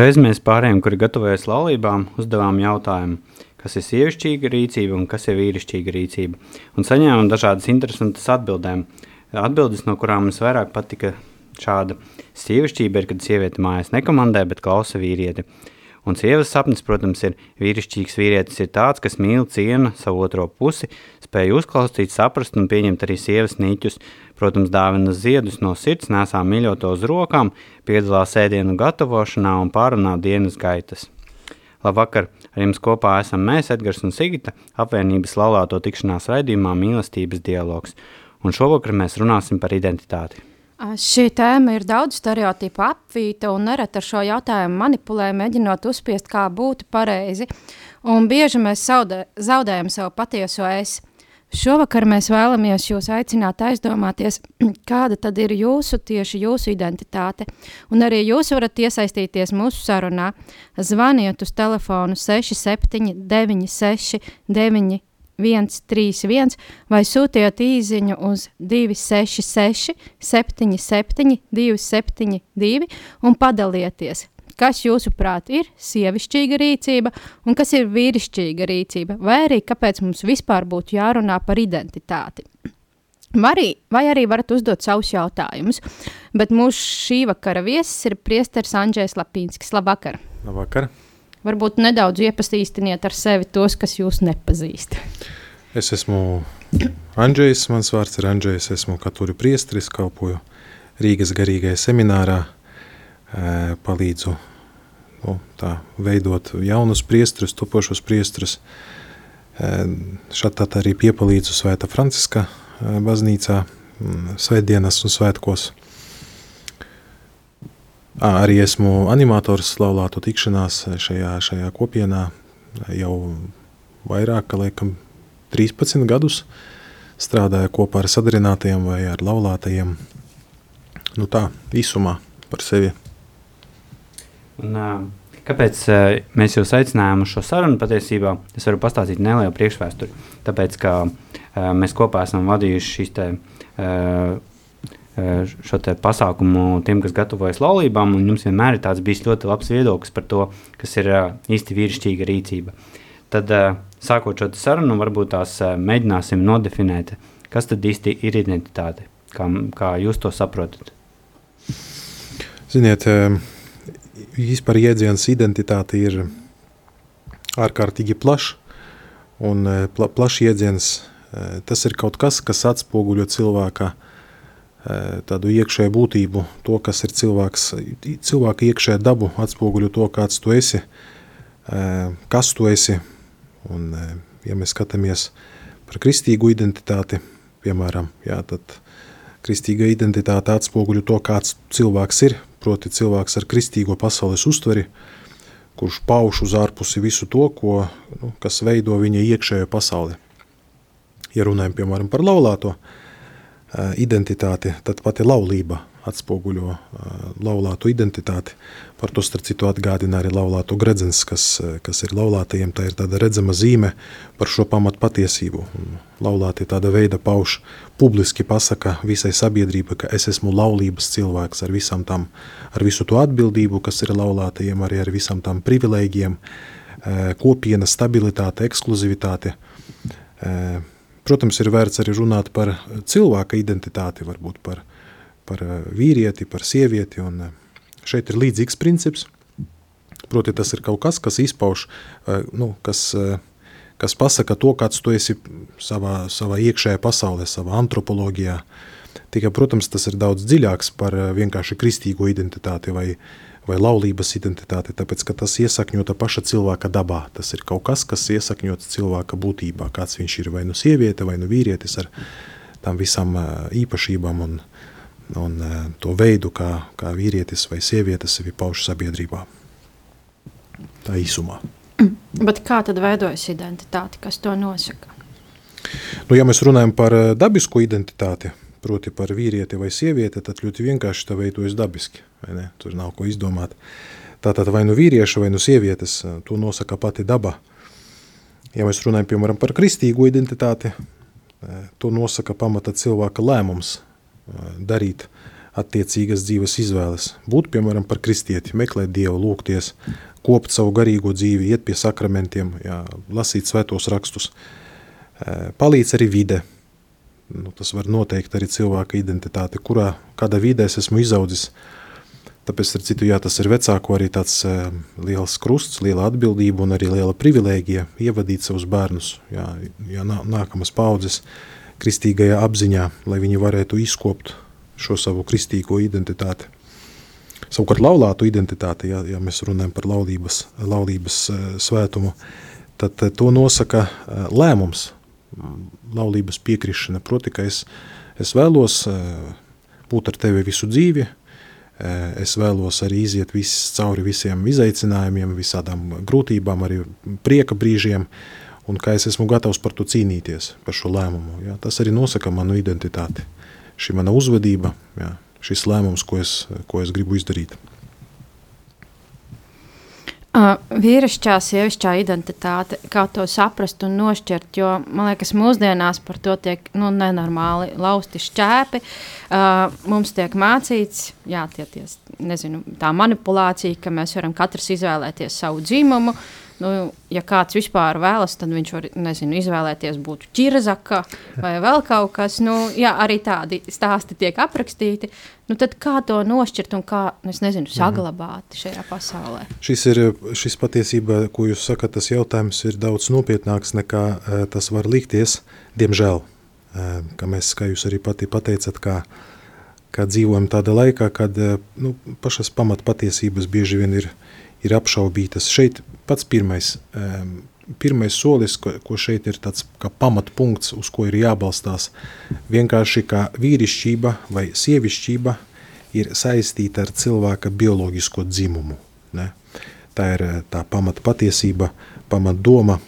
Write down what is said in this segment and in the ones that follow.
Reiz mēs pārējiem, kuri gatavojas laulībām, uzdevām jautājumu, kas ir sievišķīga rīcība un kas ir vīrišķīga rīcība. Un saņēmām dažādas interesantas atbildēm. Atbildes, no kurām mums vairāk patika šāda. Sievišķība ir, kad sieviete mājās nekomandē, bet klausa vīrieti. Un sievas sapnis, protams, ir vīrišķīgs vīrietis ir tāds, kas mīl ciena savu otro pusi, spēj uzklausīt, saprast un pieņemt arī sievas nīķus, Protams, dāvina ziedus no sirds, nesā mīļoto uz rokām, piedalās ēdienu gatavošanā un pārunā dienas gaitas. Labvakar! Ar jums kopā esam mēs, Edgars un Sigita, apvienības laulāto tikšanās raidījumā Mīlestības dialogs. Un šovakar mēs runāsim par identitāti. Šī tēma ir daudz stereotipu apvīta un nereti ar šo jautājumu manipulē, mēģinot uzspiest, kā būtu pareizi. Un bieži mēs zaudē, zaudējam savu patieso es. Šovakar mēs vēlamies jūs aicināt aizdomāties, kāda tad ir jūsu tieši jūsu identitāte, un arī jūs varat iesaistīties mūsu sarunā. Zvaniet uz telefonu 679 131 vai sūtiet īziņu uz 266 77 272 un padalieties, kas jūsuprāt ir sievišķīga rīcība un kas ir vīrišķīga rīcība, vai arī kāpēc mums vispār būtu jārunā par identitāti. Arī, vai arī varat uzdot savus jautājumus, bet mūsu šī vakara viesis ir priesteris Andrzejs Lapīnskis. Labvakar! Labvakar! Varbūt nedaudz iepazīstiniet ar sevi tos, kas jūs nepazīst. Es esmu Andrzejs, mans vārds ir Andrzejs, esmu katoļu priesteris, kalpoju Rīgas garīgajā seminārā, palīdzu nu, tā, veidot jaunus priestrus, topošos priestrus. Šādi arī piepalīdzu Svēta Franciska baznīcā, svētdienas un svētkos. Arī esmu animators laulāto tikšanās šajā, šajā kopienā jau vairāk, ka laikam 13 gadus strādāju kopā ar sadarinātajiem vai ar laulātajiem. Nu tā, īsumā par sevi Un, kāpēc mēs jūs aicinājām uz šo sarunu? Patiesībā es varu pastāstīt nelielu priekšvēsturi. Tāpēc, ka mēs kopā esam vadījuši šīs te, šo te pasākumu tiem, kas gatavojas laulībām, un jums vienmēr ir tāds bijis ļoti labs viedoklis par to, kas ir īsti vīrišķīga rīcība. Tad, sākot šo sarunu, varbūt tās mēģināsim nodefinēt, kas tad īsti ir identitāte, kā, kā jūs to saprotat. Ziniet, vispār jēdziens identitāte ir ārkārtīgi plašs, un e, pla, plašs jēdziens e, tas ir kaut kas, kas atspoguļo cilvēka e, tādu iekšēju būtību, to, kas ir cilvēks, cilvēka iekšēja dabu, atspoguļo to, kāds tu esi, kas tu esi, un ja mēs skatāmies par kristīgu identitāti, piemēram, jā, tad kristīga identitāte atspoguļo to, kāds cilvēks ir, proti cilvēks ar kristīgo pasaules uztveri, kurš pauž uz ārpusi visu to, ko, nu, kas veido viņa iekšējo pasauli. Ja runājam, piemēram, par laulāto identitāti, tad pati laulība atspoguļo uh, laulāto identitāti. Par to starp citu atgādina arī laulāto gredzens, kas, kas ir laulātajiem, tā ir tāda redzama zīme par šo pamatu patiesību. Laulātie tāda veida pauž publiski pasaka visai sabiedrībai, ka es esmu laulības cilvēks ar visam tam, ar visu to atbildību, kas ir laulātajiem, arī ar visam tam privilēģiem, kopiena stabilitāte, ekskluzivitāte. Protams, ir vērts arī runāt par cilvēka identitāti, varbūt par par eh, vīrieti, par sievieti, un eh, šeit ir līdzīgs princips. Proti, tas ir kaut kas, kas izpauž, eh, nu, kas, kas pasaka to, kāds tu esi savā, savā iekšējā pasaulē, savā antropoloģijā. Tikai, protams, tas ir daudz dziļāks par vienkārši kristīgo identitāti vai, vai laulības identitāti, tāpēc, ka tas iesakņota paša cilvēka dabā. Tas ir kaut kas, kas iesakņots cilvēka būtībā, kāds viņš ir, vai nu sieviete, vai nu vīrietis ar tām visām īpašībām un, un to veidu, kā, kā vīrietis vai sieviete sevi pauž sabiedrībā. Tā īsumā. Bet kā tad veidojas identitāte, kas to nosaka? Nu, ja mēs runājam par dabisku identitāti, proti par vīrieti vai sievieti, tad ļoti vienkārši tā veidojas dabiski. Tur nav ko izdomāt. Tātad vai nu vīrieša, vai nu sievietes, to nosaka pati daba. Ja mēs runājam piemēram par kristīgo identitāti, to nosaka pamata cilvēka lēmums darīt attiecīgas dzīves izvēles. Būt piemēram par kristieti, meklēt Dievu, lūgties, kopt savu garīgo dzīvi, iet pie sakramentiem, jā, lasīt svētos rakstus. Palīdz arī vide, nu, tas var noteikt arī cilvēka identitāti, kurā, kādā vidē es esmu izaudzis. Tāpēc, ar citu, jā, tas ir vecāko arī tāds uh, liels krusts, liela atbildība un arī liela privilēģija ievadīt savus bērnus, jā, jā, nākamas paudzes kristīgajā apziņā, lai viņi varētu izkopt šo savu kristīgo identitāti. Savukārt laulātu identitāti, ja, ja mēs runājam par laulības, laulības uh, svētumu, tad uh, to nosaka uh, lēmums, laulības piekrišana. Proti, ka es, es vēlos būt ar tevi visu dzīvi, es vēlos arī iziet vis, cauri visiem izaicinājumiem, visādām grūtībām, arī prieka brīžiem, un ka es esmu gatavs par to cīnīties, par šo lēmumu. Ja? Tas arī nosaka manu identitāti, šī mana uzvedība, ja? šis lēmums, ko es, ko es gribu izdarīt. Uh, vīrišķā, sievišķā identitāte, kā to saprast un nošķirt, jo man liekas, mūsdienās par to tiek nu, nenormāli lausti šķēpi. Uh, mums tiek mācīts, jā, tie, tie, nezinu, tā manipulācija, ka mēs varam katrs izvēlēties savu dzimumu, uh, Nu, ja kāds vispār vēlas, tad viņš var nezinu, izvēlēties būt ķirzaka vai vēl kaut kas. Nu, jā, arī tādi stāsti tiek aprakstīti. Nu, tad kā to nošķirt un kā nezinu, mhm. saglabāt šajā pasaulē? Šis ir šis patiesībā, ko jūs sakat, tas jautājums ir daudz nopietnāks nekā uh, tas var likties, diemžēl. Uh, kā, mēs, kā jūs arī pati pateicat, kā, kā dzīvojam tādā laikā, kad uh, nu, pašas pamatpatiesības bieži vien ir, ir apšaubītas. Šeit pats pirmais, pirmais solis, ko, ko šeit ir tāds kā pamatpunkts, uz ko ir jābalstās, vienkārši kā vīrišķība vai sievišķība ir saistīta ar cilvēka bioloģisko dzimumu. Ne? Tā ir tā pamata patiesība, pamata doma.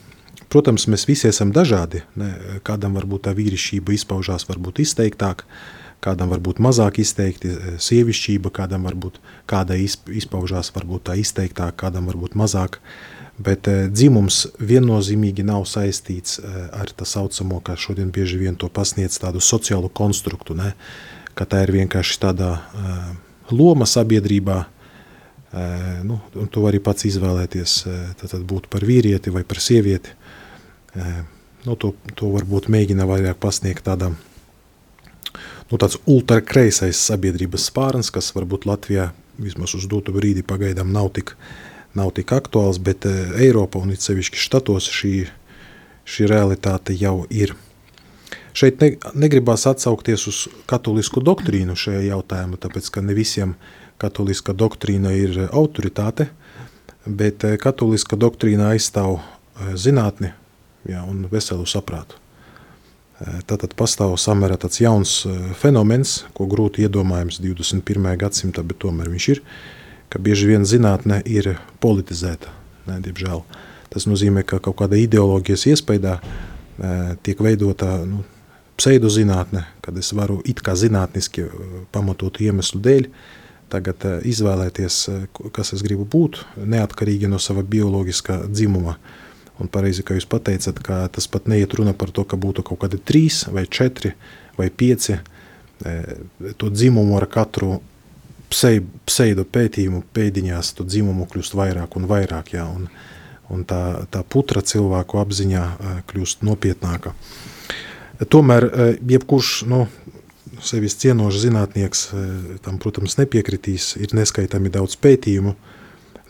Protams, mēs visi esam dažādi. Ne? Kādam varbūt tā vīrišķība izpaužās varbūt izteiktāk, kādam varbūt mazāk izteikti sievišķība, kādam varbūt kāda izpaužās varbūt tā izteiktāk, kādam varbūt mazāk. Bet e, dzimums viennozīmīgi nav saistīts e, ar tā saucamo, kā šodien bieži vien to pasniedz tādu sociālu konstruktu, ne? ka tā ir vienkārši tāda e, loma sabiedrībā, e, nu, un tu vari pats izvēlēties e, tad būt par vīrieti vai par sievieti. E, nu, to, to varbūt mēģina vairāk pasniegt tādam nu, tāds ultrakreisais sabiedrības spārns, kas varbūt Latvijā vismaz uz dotu brīdi pagaidām nav tik nav tik aktuāls, bet eh, Eiropa un it sevišķi štatos šī, šī realitāte jau ir. Šeit ne, negribās atsaukties uz katolisku doktrīnu šajā jautājumā, tāpēc ka ne visiem katoliska doktrīna ir autoritāte, bet eh, katoliska doktrīna aizstāv eh, zinātni jā, un veselu saprātu. Tātad pastāv samērā tāds jauns fenomens, ko grūti iedomājams 21. gadsimtā, bet tomēr viņš ir, uh, ka bieži vien zinātne ir politizēta. Ne, diemžēl. Tas nozīmē, ka kaut kāda ideoloģijas iespējā e, tiek veidota nu, pseidozinātne, kad es varu it kā zinātniski pamatotu iemeslu dēļ tagad izvēlēties, kas es gribu būt, neatkarīgi no sava bioloģiskā dzimuma. Un pareizi, kā jūs pateicat, ka tas pat neiet runa par to, ka būtu kaut kādi trīs vai četri vai pieci to dzimumu ar katru pseido pētījumu pēdiņās to dzimumu kļūst vairāk un vairāk, jā, un, un tā, tā putra cilvēku apziņā kļūst nopietnāka. Tomēr jebkurš nu, sevis cienošs zinātnieks tam, protams, nepiekritīs. Ir neskaitami daudz pētījumu,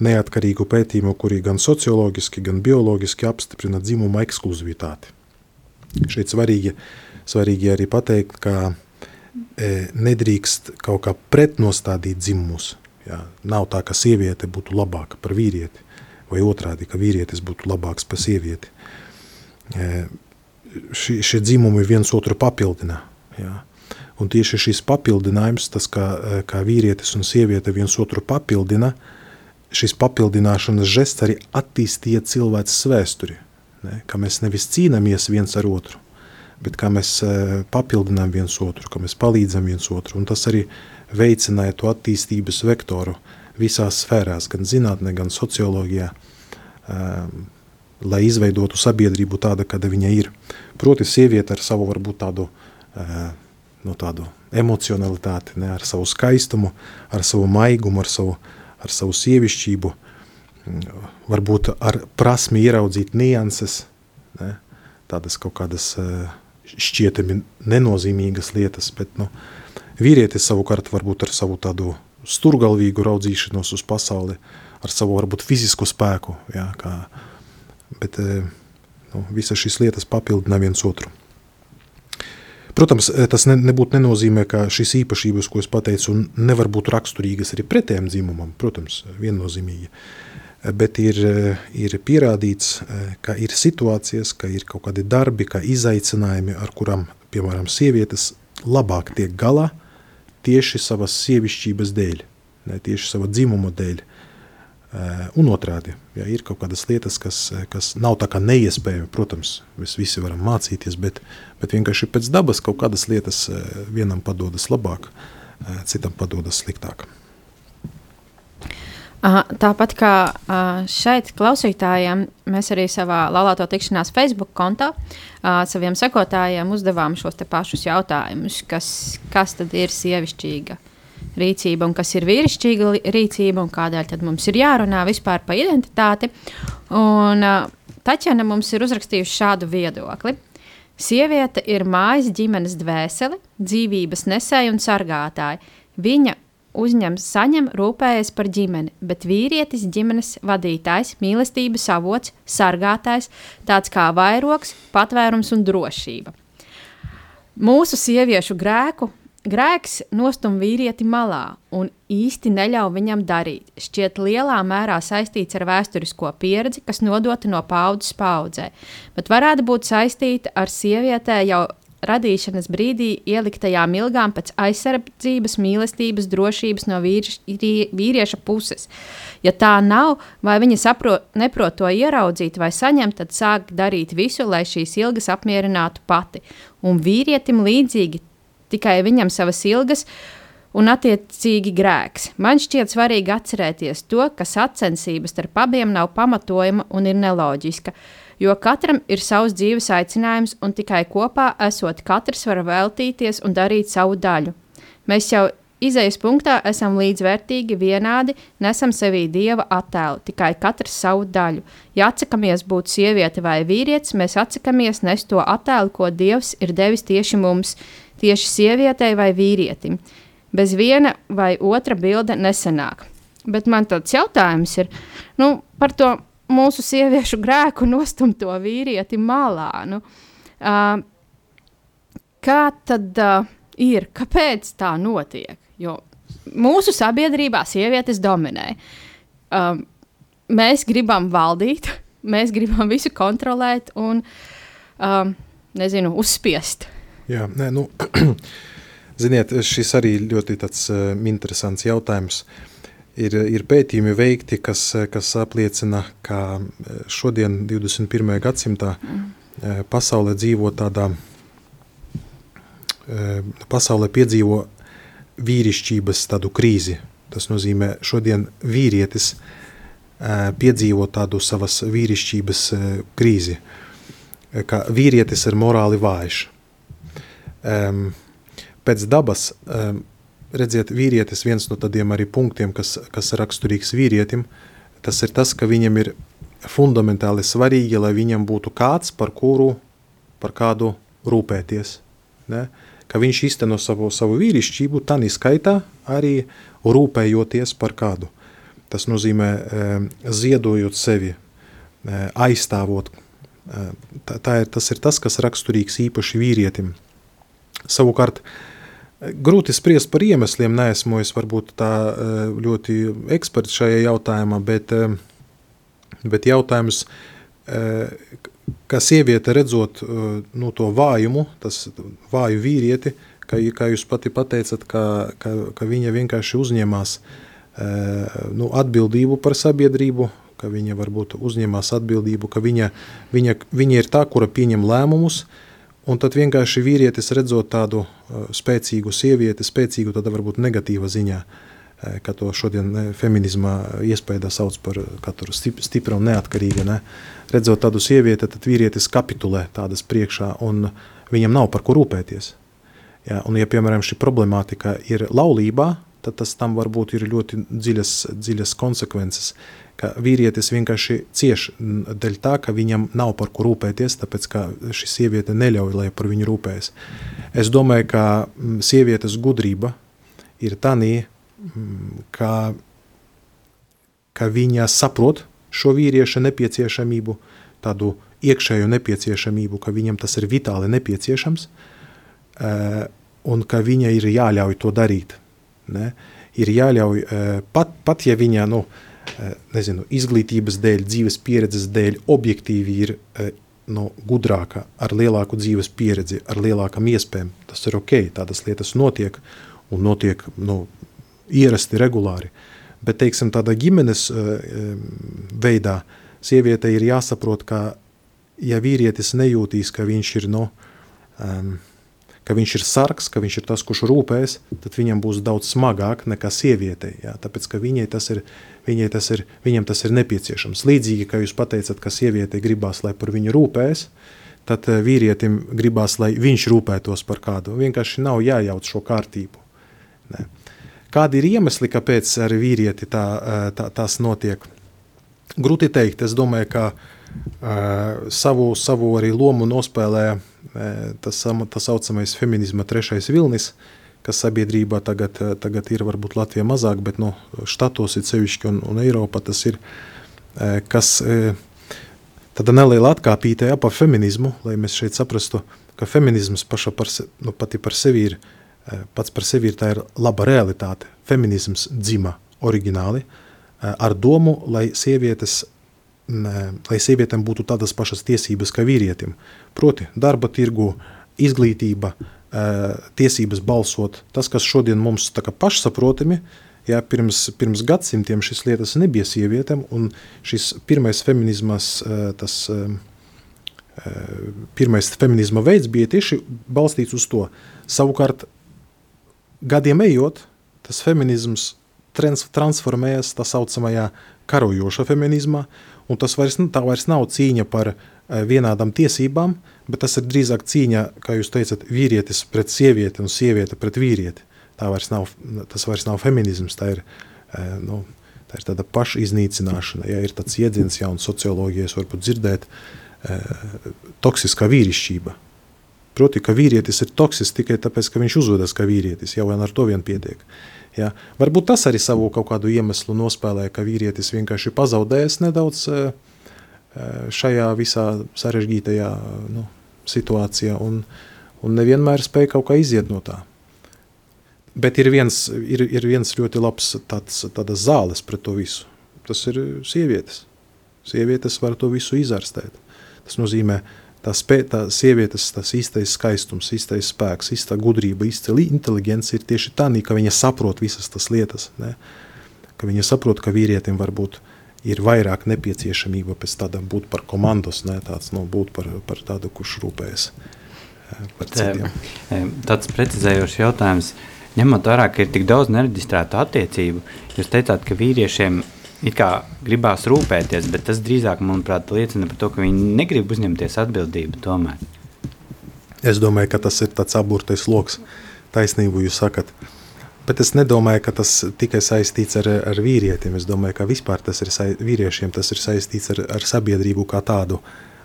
neatkarīgu pētījumu, kuri gan socioloģiski, gan bioloģiski apstiprina dzimuma ekskluzivitāti. Šeit svarīgi, svarīgi arī pateikt, ka nedrīkst kaut kā pretnostādīt dzimumus. Jā. Nav tā, ka sieviete būtu labāka par vīrieti, vai otrādi, ka vīrietis būtu labāks par sievieti. E, šie, šie dzimumi viens otru papildina. Jā. Un tieši šis papildinājums, tas kā, e, kā vīrietis un sieviete viens otru papildina, šis papildināšanas žests arī attīstīja cilvēces vēsturi. Ne? Ka mēs nevis cīnāmies viens ar otru, bet kā mēs e, papildinām viens otru, ka mēs palīdzam viens otru. Un tas arī veicināja to attīstības vektoru visās sfērās, gan zinātnē, gan socioloģijā, um, lai izveidotu sabiedrību tāda, kāda viņa ir. Proti, sieviete ar savu varbūt tādu, uh, no tādu emocionalitāti, ne, ar savu skaistumu, ar savu maigumu, ar savu, ar savu sievišķību, varbūt ar prasmi ieraudzīt nianses, ne, tādas kaut kādas uh, šķietami nenozīmīgas lietas, bet, nu, Vīrietis savukārt varbūt ar savu tādu sturgalvīgu raudzīšanos uz pasauli, ar savu varbūt fizisku spēku, jā, kā, bet e, nu, visas šīs lietas papildina viens otru. Protams, e, tas ne, nebūtu nenozīmē, ka šīs īpašības, ko es pateicu, nevar būt raksturīgas arī pretējam dzimumam, protams, viennozīmīgi. E, bet ir, ir pierādīts, ka ir situācijas, ka ir kaut kādi darbi, kā izaicinājumi, ar kurām, piemēram, sievietes labāk tiek galā, tieši savas sievišķības dēļ, ne, tieši sava dzimuma dēļ. Uh, un otrādi, ja ir kaut kādas lietas, kas, kas nav tā kā neiespējami, protams, mēs visi varam mācīties, bet, bet vienkārši pēc dabas kaut kādas lietas uh, vienam padodas labāk, citam padodas sliktāk. Tāpat kā šeit klausītājiem, mēs arī savā laulāto tikšanās Facebook kontā saviem sekotājiem uzdevām šos te pašus jautājumus, kas, kas tad ir sievišķīga rīcība un kas ir vīrišķīga rīcība un kādēļ mums ir jārunā vispār par identitāti. Un Taķena mums ir uzrakstījusi šādu viedokli. Sieviete ir mājas ģimenes dvēsele, dzīvības nesēja un sargātāja. Viņa uzņem, saņem, rūpējas par ģimeni, bet vīrietis, ģimenes vadītājs, mīlestības avots, sargātājs, tāds kā vairogs, patvērums un drošība. Mūsu sieviešu grēku grēks nostum vīrieti malā un īsti neļauj viņam darīt. Šķiet lielā mērā saistīts ar vēsturisko pieredzi, kas nodota no paudzes paudzē, bet varētu būt saistīta ar sievietē jau radīšanas brīdī ieliktajām ilgām pēc aizsardzības, mīlestības, drošības no vīrieša puses. Ja tā nav, vai viņa saprot, neprot to ieraudzīt vai saņemt, tad sāk darīt visu, lai šīs ilgas apmierinātu pati. Un vīrietim līdzīgi tikai viņam savas ilgas un attiecīgi grēks. Man šķiet svarīgi atcerēties to, ka sacensības starp abiem nav pamatojama un ir neloģiska jo katram ir savs dzīves aicinājums, un tikai kopā esot, katrs var veltīties un darīt savu daļu. Mēs jau Izejas punktā esam līdzvērtīgi, vienādi, nesam sevī dieva attēlu, tikai katrs savu daļu. Ja atsakamies būt sieviete vai vīrietis, mēs atsakamies nest to attēlu, ko dievs ir devis tieši mums, tieši sievietei vai vīrietim. Bez viena vai otra bilde nesenāk. Bet man tāds jautājums ir nu, par to mūsu sieviešu grēku nostumto vīrieti malā. Nu, uh, kā tad uh, ir? Kāpēc tā notiek? Jo mūsu sabiedrībā sievietes dominē. Um, mēs gribam valdīt, mēs gribam visu kontrolēt un um, nezinu, uzspiest. Jā, nē, nu, ziniet, šis arī ļoti tāds uh, interesants jautājums. Ir, ir pētījumi veikti, kas, kas apliecina, ka šodien, 21. gadsimtā, mm. pasaulē dzīvo tādā, pasaulē piedzīvo vīrišķības tādu krīzi. Tas nozīmē, šodien vīrietis piedzīvo tādu savas vīrišķības krīzi, ka vīrietis ir morāli vājš. Pēc dabas redziet, vīrietis viens no tādiem arī punktiem, kas, kas raksturīgs vīrietim, tas ir tas, ka viņam ir fundamentāli svarīgi, lai viņam būtu kāds, par kuru, par kādu rūpēties. Ne? Ka viņš izteno savu, savu vīrišķību, tā skaitā arī rūpējoties par kādu. Tas nozīmē e, ziedojot sevi, aizstāvot. Tā, tā ir, tas ir tas, kas raksturīgs īpaši vīrietim. Savukārt, Grūti spriest par iemesliem, neesmu es varbūt tā ļoti eksperts šajā jautājumā, bet, bet jautājums, kā sieviete redzot nu, to vājumu, tas vāju vīrieti, ka, kā jūs pati pateicat, ka, ka, ka viņa vienkārši uzņemās nu, atbildību par sabiedrību, ka viņa varbūt uzņemās atbildību, ka viņa, viņa, viņa ir tā, kura pieņem lēmumus, uh, Un tad vienkārši vīrietis redzot tādu uh, spēcīgu sievieti, spēcīgu tādā varbūt negatīva ziņā, uh, kā to šodien ne, feminismā iespējā sauc par katru stip, stipra un neatkarīga. Ne. Redzot tādu sievieti, tad vīrietis kapitulē tādas priekšā un viņam nav par ko rūpēties. Ja, un ja, piemēram, šī problemātika ir laulībā, tad tas tam varbūt ir ļoti dziļas, dziļas konsekvences ka vīrietis vienkārši cieš dēļ tā, ka viņam nav par ko rūpēties, tāpēc ka šī sieviete neļauj, lai par viņu rūpējas. Es domāju, ka sievietes gudrība ir tanī, ka, ka viņa saprot šo vīrieša nepieciešamību, tādu iekšējo nepieciešamību, ka viņam tas ir vitāli nepieciešams, un ka viņa ir jāļauj to darīt. Ne? Ir jāļauj, pat, pat ja viņa, nu, nezinu, izglītības dēļ, dzīves pieredzes dēļ, objektīvi ir eh, no, gudrāka, ar lielāku dzīves pieredzi, ar lielākām iespējām. Tas ir ok, tādas lietas notiek un notiek nu, ierasti, regulāri. Bet, teiksim, tādā ģimenes uh, veidā sieviete ir jāsaprot, ka ja vīrietis nejūtīs, ka viņš ir no, um, ka viņš ir sargs, ka viņš ir tas, kurš rūpēs, tad viņam būs daudz smagāk nekā sievietei. Jā, tāpēc, ka viņai tas ir, viņai tas ir, viņam tas ir nepieciešams. Līdzīgi, kā jūs pateicat, ka sievietei gribās, lai par viņu rūpēs, tad eh, vīrietim gribās, lai viņš rūpētos par kādu. Vienkārši nav jājauc šo kārtību. Ne. Kādi ir iemesli, kāpēc ar vīrieti tā, eh, tā, tās notiek? Grūti teikt, es domāju, ka uh, savu, savu arī lomu nospēlēja tas, tas saucamais feminisma trešais vilnis, kas sabiedrībā tagad, tagad ir varbūt Latvija mazāk, bet no štatos ir sevišķi un, un Eiropa tas ir, kas tāda neliela atkāpīte ja, par feminismu, lai mēs šeit saprastu, ka feminisms paša par, se, nu, pati par sevi ir, pats par sevi ir tā ir laba realitāte. Feminisms dzima oriģināli ar domu, lai sievietes lai sievietēm būtu tādas pašas tiesības kā vīrietim. Proti, darba tirgu, izglītība, tiesības balsot. Tas, kas šodien mums tā kā pašsaprotami, jā, pirms, pirms gadsimtiem šis lietas nebija sievietēm, un šis pirmais feminismas, tas pirmais feminisma veids bija tieši balstīts uz to. Savukārt, gadiem ejot, tas feminisms transformējas tā saucamajā karojoša feminismā, Un tas vairs, tā vairs nav cīņa par eh, vienādām tiesībām, bet tas ir drīzāk cīņa, kā jūs teicat, vīrietis pret sievieti un sieviete pret vīrieti. Tā vairs nav, tas vairs nav feminisms, tā ir, eh, nu, tā ir tāda pašiznīcināšana. Ja ir tāds iedziens jauns socioloģijas, varbūt dzirdēt, eh, toksiskā vīrišķība. Proti, ka vīrietis ir toksisks tikai tāpēc, ka viņš uzvedas kā vīrietis, jau ar to vien pietiek. Ja? Varbūt tas arī savu kaut kādu iemeslu nospēlē, ka vīrietis vienkārši pazaudējis nedaudz e, e, šajā visā sarežģītajā nu, situācijā un, un nevienmēr spēja kaut kā iziet no tā. Bet ir viens, ir, ir viens ļoti labs tāds, zāles pret to visu. Tas ir sievietes. Sievietes var to visu izārstēt. Tas nozīmē, ka tā, spē, tā sievietes tas īstais skaistums, īstais spēks, īsta gudrība, īsta inteligence ir tieši tā, ka viņa saprot visas tas lietas. Ne? Ka viņa saprot, ka vīrietim varbūt ir vairāk nepieciešamība pēc tādam būt par komandos, ne tāds, nu, būt par, par tādu, kurš rūpējas par citiem. Tāds precizējošs jautājums. Ņemot vērā, ka ir tik daudz nereģistrētu attiecību, jūs teicāt, ka vīriešiem it kā gribās rūpēties, bet tas drīzāk, manuprāt, liecina par to, ka viņi negrib uzņemties atbildību tomēr. Es domāju, ka tas ir tāds aburtais lokus. Taisnību jūs sakat. Bet es nedomāju, ka tas tikai saistīts ar, ar vīrietiem. Es domāju, ka vispār tas ir vīriešiem, tas ir saistīts ar, ar sabiedrību kā tādu.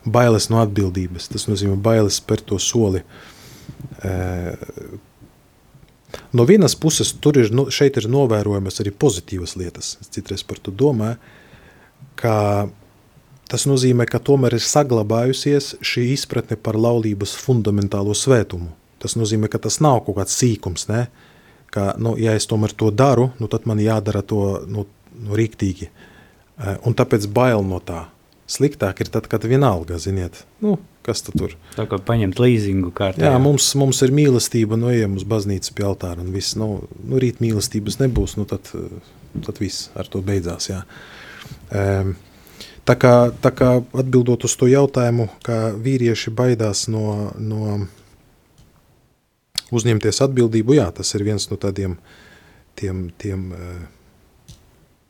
Bailes no atbildības. Tas nozīmē bailes par to soli, No vienas puses, ir, nu, šeit ir novērojamas arī pozitīvas lietas. Es citreiz par to domāju, ka tas nozīmē, ka tomēr ir saglabājusies šī izpratne par laulības fundamentālo svētumu. Tas nozīmē, ka tas nav kaut kāds sīkums, ne? ka, nu, ja es tomēr to daru, nu, tad man jādara to nu, nu, rīktīgi. Eh, un tāpēc bail no tā. Sliktāk ir tad, kad vienalga, ziniet, nu, kas tu tur. Tā kā paņemt līzingu kārtā. Jā, mums, mums ir mīlestība, nu, ejam uz baznīcu pie altāra un viss, nu, nu rīt mīlestības nebūs, nu, tad, tad viss ar to beidzās, jā. Um, tā kā, tā kā atbildot uz to jautājumu, ka vīrieši baidās no, no uzņemties atbildību, jā, tas ir viens no tādiem, tiem, tiem,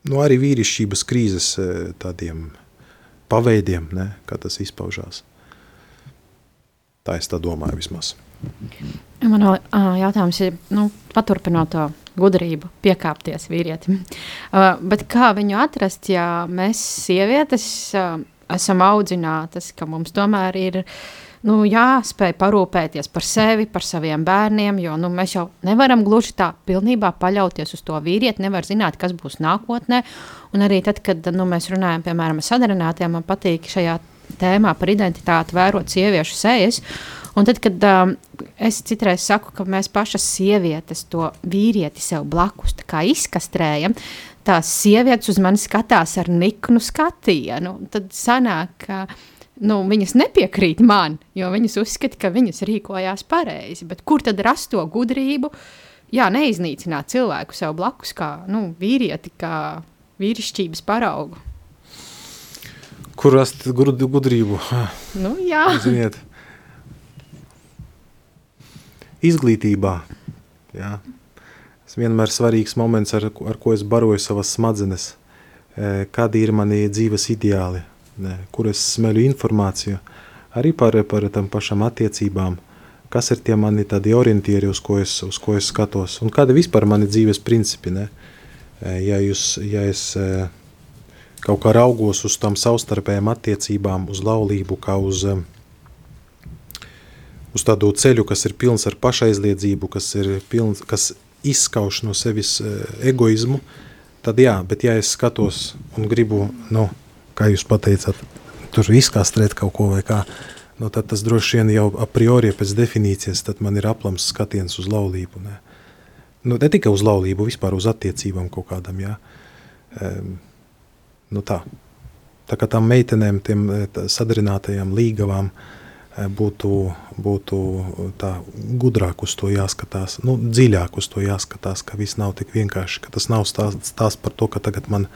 nu, arī vīrišķības krīzes tādiem, paveidiem, ne, kā tas izpaužās. Tā es tā domāju vismaz. Man jautājums ir, nu, paturpinot to gudrību, piekāpties vīrietim. Uh, bet kā viņu atrast, ja mēs sievietes uh, esam audzinātas, ka mums tomēr ir nu, jāspēj parūpēties par sevi, par saviem bērniem, jo nu, mēs jau nevaram gluži tā pilnībā paļauties uz to vīrieti, nevar zināt, kas būs nākotnē. Un arī tad, kad nu, mēs runājam, piemēram, ar sadarinātiem, man patīk šajā tēmā par identitāti vērot sieviešu sejas. Un tad, kad um, es citreiz saku, ka mēs pašas sievietes to vīrieti sev blakus izkastrējam, tās sievietes uz mani skatās ar niknu skatienu. Tad sanāk, ka nu, viņas nepiekrīt man, jo viņas uzskata, ka viņas rīkojās pareizi. Bet kur tad rast to gudrību? Jā, neiznīcināt cilvēku sev blakus, kā nu, vīrieti, kā vīrišķības paraugu. Kur rast gudrību? Nu, jā, ziniet izglītībā. Jā. Tas vienmēr ir svarīgs moments, ar, ar ko es baroju savas smadzenes, e, kādi ir mani dzīves ideāli, kur es smeļu informāciju, arī par, par tam pašām attiecībām, kas ir tie mani tādi orientieri, uz ko es, uz ko es skatos, un kādi vispār mani dzīves principi. Ne? E, ja, jūs, ja es e, kaut kā raugos uz tām savstarpējām attiecībām, uz laulību, kā uz uh, uz tādu ceļu, kas ir pilns ar pašaizliedzību, kas, ir pilns, kas izskauž no sevis uh, egoismu, tad jā, bet ja es skatos un gribu, nu, kā jūs pateicāt, tur izkastrēt kaut ko vai kā, nu, tad tas droši vien jau a priori pēc definīcijas, tad man ir aplams skatiens uz laulību, ne? Nu, ne tikai uz laulību, vispār uz attiecībām kaut kādam, jā. Um, nu tā. Tā kā tām meitenēm, tiem sadarinātajām līgavām, Eh, būtu, būtu tā gudrāk uz to jāskatās, nu, dziļāk uz to jāskatās, ka viss nav tik vienkārši, ka tas nav stāsts, stāsts par to, ka tagad man,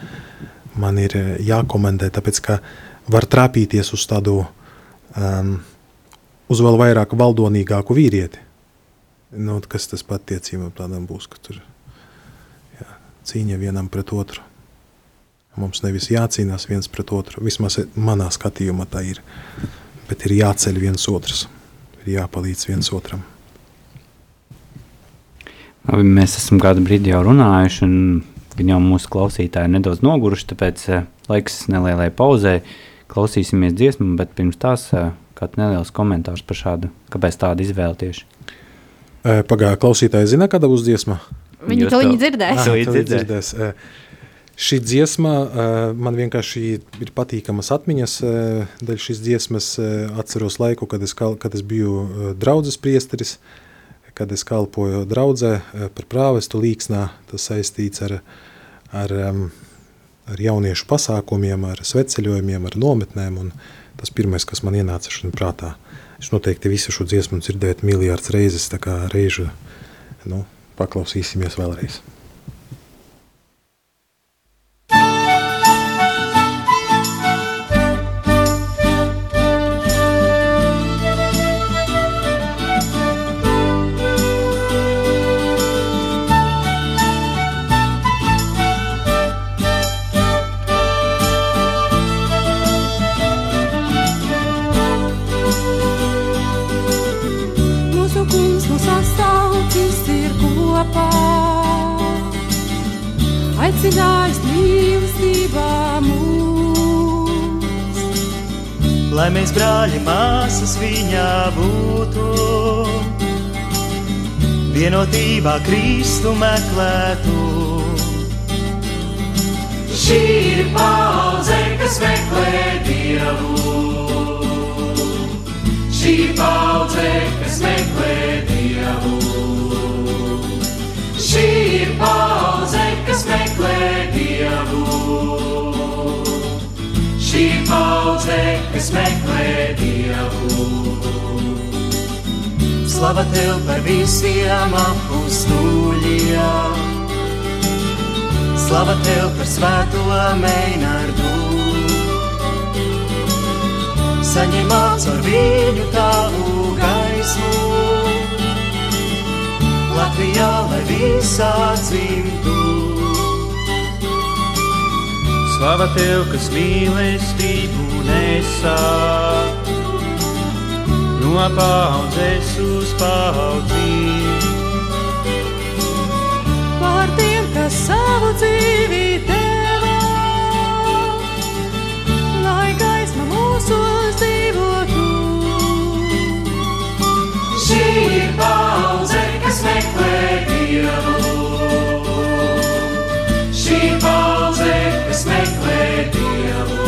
man ir eh, jākomendē, tāpēc ka var trāpīties uz tādu, um, uz vēl vairāk valdonīgāku vīrieti. Nu, kas tas patiecībā tādam būs, ka tur jā, cīņa vienam pret otru. Mums nevis jācīnās viens pret otru, vismaz manā skatījumā tā ir bet ir jāceļ viens otrs, ir jāpalīdz viens otram. Mēs esam kādu brīdi jau runājuši, un jau mūsu klausītāji nedaudz noguruši, tāpēc eh, laiks nelielai pauzē. Klausīsimies dziesmu, bet pirms tās eh, kāds neliels komentārs par šādu, kāpēc tādu izvēli tieši. Pagājušā klausītāja zina, kāda būs dziesma? Viņi to viņi dzirdēs. Ah, to dzirdēs. dzirdēs. Šī dziesma man vienkārši ir patīkamas atmiņas. Dēļ šīs dziesmas atceros laiku, kad es, kad es biju draudzes priesteris, kad es kalpoju draudzē par prāvestu līksnā. Tas saistīts ar, ar, ar jauniešu pasākumiem, ar sveceļojumiem, ar nometnēm. Tas pirmais, kas man ienāca šodien prātā. Es noteikti visu šo dziesmu dzirdēju miljārdus reizes, tā kā reižu nu, paklausīsimies vēlreiz. Lai mēs brāļi māsas viņā būtu, vienotībā Kristu meklētu. Šī ir paudze, kas meklē Dievu. šī paudze, kas meklē Dievu. Šī ir paudze, kas meklē Dievu. Šī paudze, kas meklē Dievu. Slava tev par visiem apstuļiem. Slava tev par svēto meinārdu. Saņemot ar viņu tavu gaismu. Latvijā, lai visā dzimtu. Slava tev, kas mīlestību nesā. No paudzes uz paudzīt. Par tiem, kas savu dzīvi deva, lai gaisma mūsos dzīvotu. Šī ir paudze, kas meklē Dievu. Paudze, kas meklē Dievu.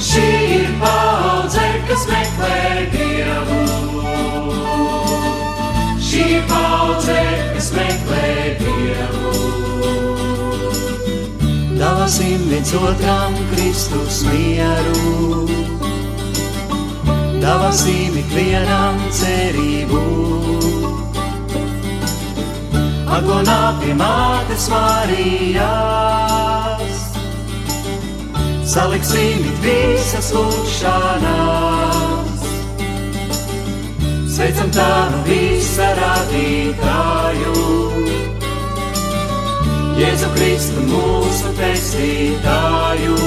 Šī ir paudze, kas meklē Dievu. Šī paudze, kas meklē Dievu. Dāvāsim viens otram Kristus mieru. Dāvāsim ikvienam cerību. Agonā pie mātes Marijas. Saliksim visas lūkšanās. Sveicam tādu visa radītāju. Jēzu Kristu mūsu pestītāju.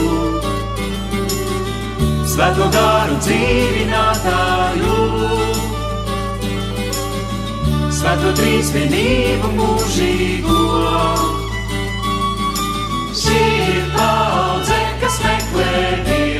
Svēto garu dzīvinātāju. Svēto trīsvienību mūžīgo. Šī ir kas meklē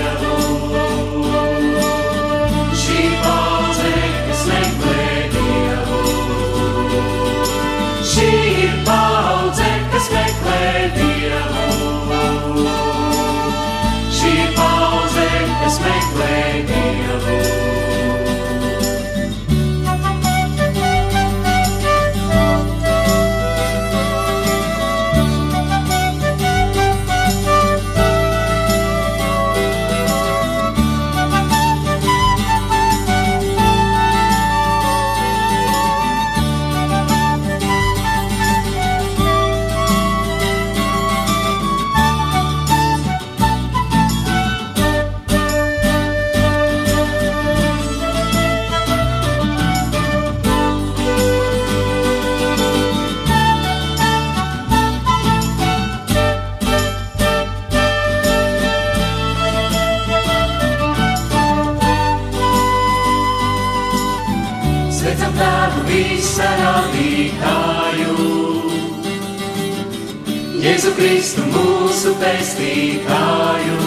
Jēzu Kristu mūsu pestītāju.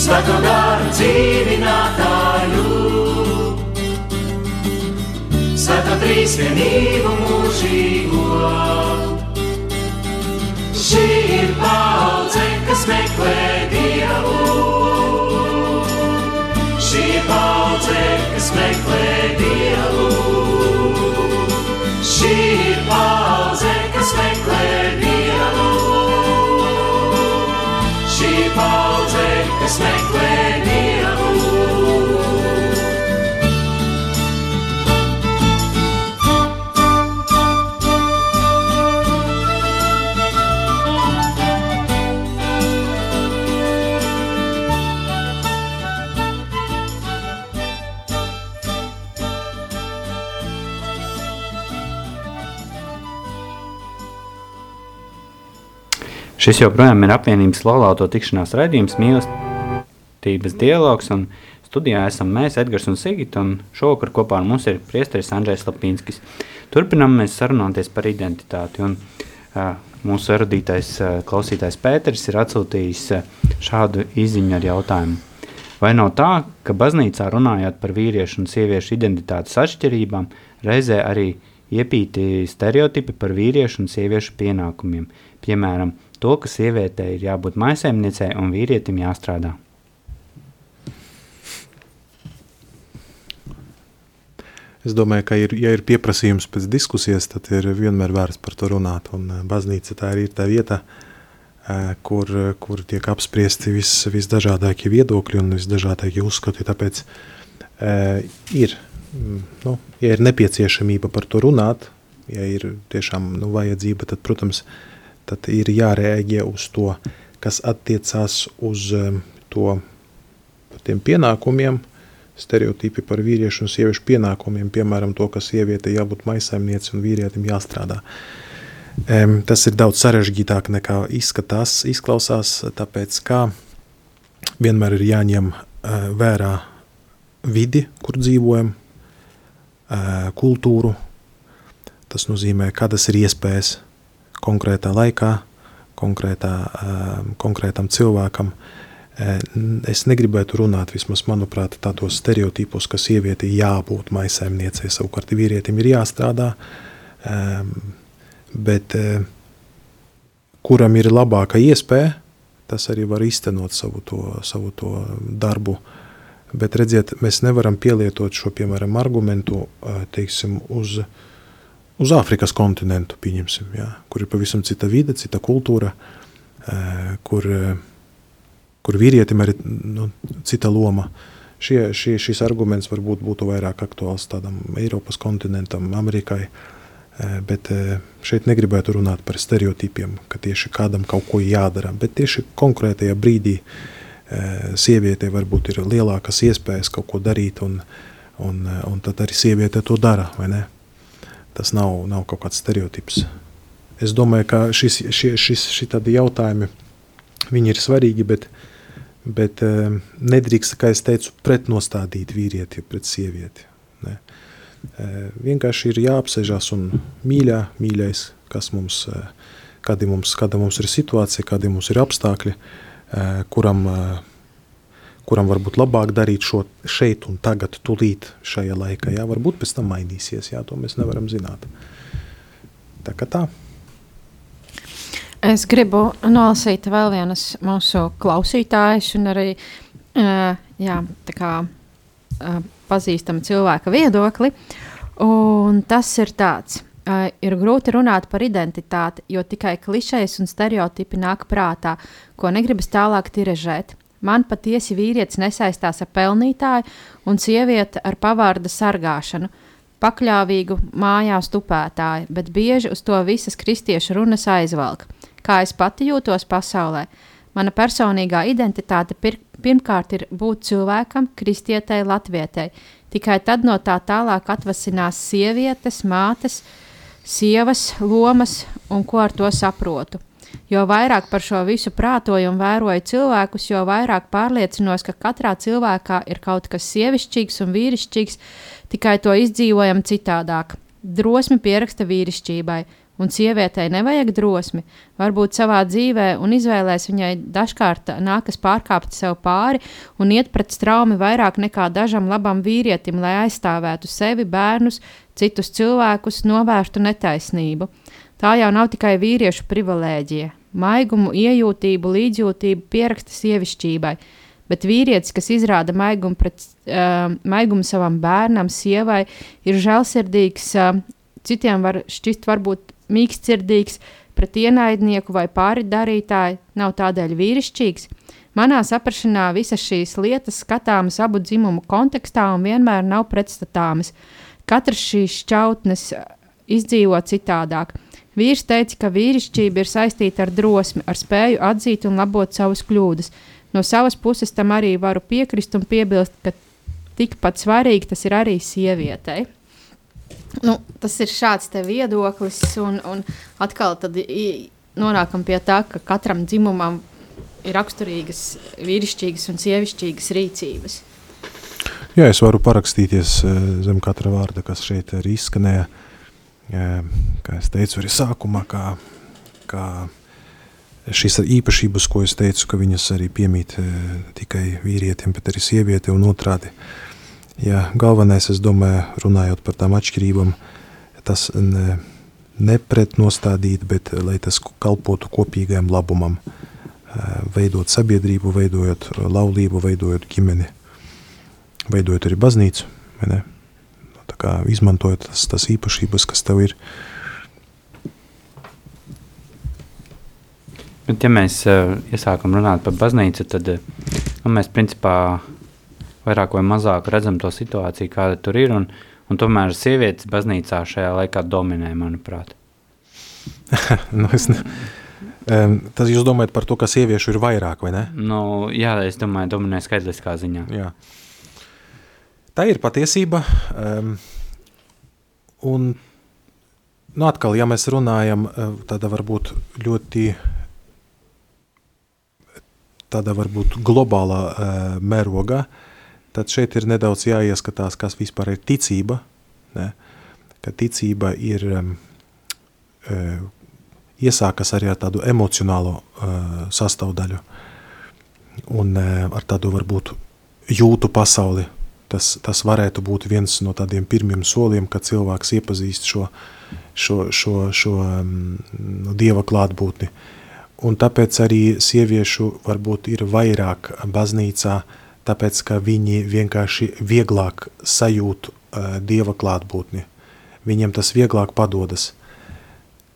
Svēto garu dzīvinātāju. Svēto trīsvienību mūžīgo. Šī ir paudze, kas meklē Dievu. Šī paudze, kas meklē Dievu. Šī ir paudze, Šis joprojām ir apvienības laulāto tikšanās raidījums, mīlestības dialogs. Studijā esam mēs, Edgars un Sigita, un šovakar kopā ar mums ir priesteris Andrzejs Lapinskis. Turpinām mēs sarunāties par identitāti. Un, uh, mūsu erudītais uh, klausītājs Pēters ir atsūtījis uh, šādu izziņu ar jautājumu. Vai nav tā, ka baznīcā runājot par vīriešu un sieviešu identitātes atšķirībām, reizē arī iepīti stereotipi par vīriešu un sieviešu pienākumiem, piemēram, to, ka sievietei ir jābūt maisaimniecei un vīrietim jāstrādā? Es domāju, ka, ir, ja ir pieprasījums pēc diskusijas, tad ir vienmēr vērts par to runāt. Un eh, baznīca tā ir tā vieta, eh, kur, kur tiek apspriesti vis, visdažādākie viedokļi un visdažādākie uzskati. Tāpēc uh, ir, mm, nu, ja ir nepieciešamība par to runāt, ja ir tiešām nu, vajadzība, tad, protams, tad ir jārēģē uz to, kas attiecās uz to, tiem pienākumiem, uh, stereotipi par vīriešu un sieviešu pienākumiem, piemēram, to, ka sieviete jābūt maisaimnieci un vīrietim jāstrādā. Um, tas ir daudz sarežģītāk nekā izskatās, izklausās, tāpēc kā vienmēr ir jāņem uh, vērā vidi, kur dzīvojam, uh, kultūru. Tas nozīmē, kādas ir iespējas konkrētā laikā, konkrētā, uh, konkrētam cilvēkam uh, Es negribētu runāt, vismaz manuprāt, tādos stereotipos, ka sieviete jābūt maisaimniecei, savukārt vīrietim ir jāstrādā, bet kuram ir labāka iespēja, tas arī var iztenot savu to, savu to darbu. Bet redziet, mēs nevaram pielietot šo, piemēram, argumentu, teiksim, uz, uz Āfrikas kontinentu, pieņemsim, ja, kur ir pavisam cita vide, cita kultūra, kur kur vīrietim ir nu, cita loma. Šie, šie, šis arguments varbūt būtu vairāk aktuāls tādam Eiropas kontinentam, Amerikai, eh, bet eh, šeit negribētu runāt par stereotipiem, ka tieši kādam kaut ko jādara, bet tieši konkrētajā brīdī eh, sievietei varbūt ir lielākas iespējas kaut ko darīt, un, un, un tad arī sieviete to dara? Tas nav, nav kaut kāds stereotips. Es domāju, ka šis, šie, šis, šitādi jautājumi, viņi ir svarīgi, bet uh, Bet uh, nedrīkst, kā es teicu, pretnostādīt vīrieti pret sievieti. Ne. Uh, vienkārši ir jāapsežās un mīļā, mīļais, kas mums, uh, kādi mums, kāda mums ir situācija, kādi mums ir apstākļi, kuram, kuram varbūt labāk darīt šo šeit un tagad, tūlīt šajā laikā. Jā, varbūt pēc tam mainīsies, jā, to mēs nevaram zināt. Tā kā tā. Es gribu nolasīt vēl vienas mūsu klausītājas, un arī uh, jā, kā, uh, pazīstama cilvēka viedokli. Un tas ir tāds. Uh, ir grūti runāt par identitāti, jo tikai klišejas un stereotipi nāk prātā, ko negribas tālāk tirežēt. Man patiesi vīrietis nesaistās ar pelnītāju un sieviete ar pavārda sargāšanu, pakļāvīgu mājās tupētāju, bet bieži uz to visas kristiešu runas aizvelk kā es pati jūtos pasaulē. Mana personīgā identitāte pir pirmkārt ir būt cilvēkam, kristietei, latvietei. Tikai tad no tā tālāk atvasinās sievietes, mātes, sievas, lomas un ko ar to saprotu. Jo vairāk par šo visu prātoju un vēroju cilvēkus, jo vairāk pārliecinos, ka katrā cilvēkā ir kaut kas sievišķīgs un vīrišķīgs, tikai to izdzīvojam citādāk. Drosmi pieraksta vīrišķībai, un sievietei nevajag drosmi, varbūt savā dzīvē un izvēlēs viņai dažkārt nākas pārkāpt sev pāri un iet pret straumi vairāk nekā dažam labam vīrietim, lai aizstāvētu sevi, bērnus, citus cilvēkus, novērstu netaisnību. Tā jau nav tikai vīriešu privilēģija. Maigumu, iejūtību, līdzjūtību pieraksta sievišķībai, bet vīrietis, kas izrāda maigumu, pret, uh, maigumu savam bērnam, sievai, ir žēlsirdīgs, uh, citiem var šķist varbūt mīkstirdīgs pret ienaidnieku vai pāridarītāju, nav tādēļ vīrišķīgs. Manā saprašanā visas šīs lietas skatāmas abu dzimumu kontekstā un vienmēr nav pretstatāmas. Katrs šīs šķautnes izdzīvo citādāk. Vīrs teica, ka vīrišķība ir saistīta ar drosmi, ar spēju atzīt un labot savas kļūdas. No savas puses tam arī varu piekrist un piebilst, ka tikpat svarīgi tas ir arī sievietei. Nu, tas ir šāds viedoklis, un, un atkal nonākam pie tā, ka katram dzimumam ir raksturīgas vīrišķīgas un sievišķīgas rīcības. Jā, es varu parakstīties eh, zem katra vārda, kas šeit arī izskanēja. Kā es teicu arī sākumā, kā, kā šīs īpašības, ko es teicu, ka viņas arī piemīt eh, tikai vīrietim, bet arī sieviete un otrādi. Ja, galvenais, es domāju, runājot par tām atšķirībām, tas ne, nepretnostādīt, bet lai tas kalpotu kopīgajam labumam, veidot sabiedrību, veidojot laulību, veidojot ģimeni, veidojot arī baznīcu. Nu, kā izmantojot tas, tas īpašības, kas tev ir. Bet, ja mēs uh, iesākam runāt par baznīcu, tad uh, nu, mēs principā vairāk vai mazāk redzam to situāciju, kāda tur ir. Un, un tomēr sievietes baznīcā šajā laikā dominē, manuprāt. nu, es ne... Um, tas jūs domājat par to, ka sieviešu ir vairāk, vai ne? Nu, jā, es domāju, dominē skaitliskā ziņā. Jā. Tā ir patiesība. Um, un, nu, atkal, ja mēs runājam tādā varbūt ļoti tādā varbūt globālā uh, mērogā, tad šeit ir nedaudz jāieskatās, kas vispār ir ticība. Ne? Ka ticība ir um, uh, iesākas arī ar tādu emocionālo uh, sastāvdaļu un uh, ar tādu varbūt jūtu pasauli. Tas, tas varētu būt viens no tādiem pirmiem soliem, kad cilvēks iepazīst šo, šo, šo, šo um, dieva klātbūtni. Un tāpēc arī sieviešu varbūt ir vairāk baznīcā, tāpēc ka viņi vienkārši vieglāk sajūt uh, dieva klātbūtni. Viņiem tas vieglāk padodas.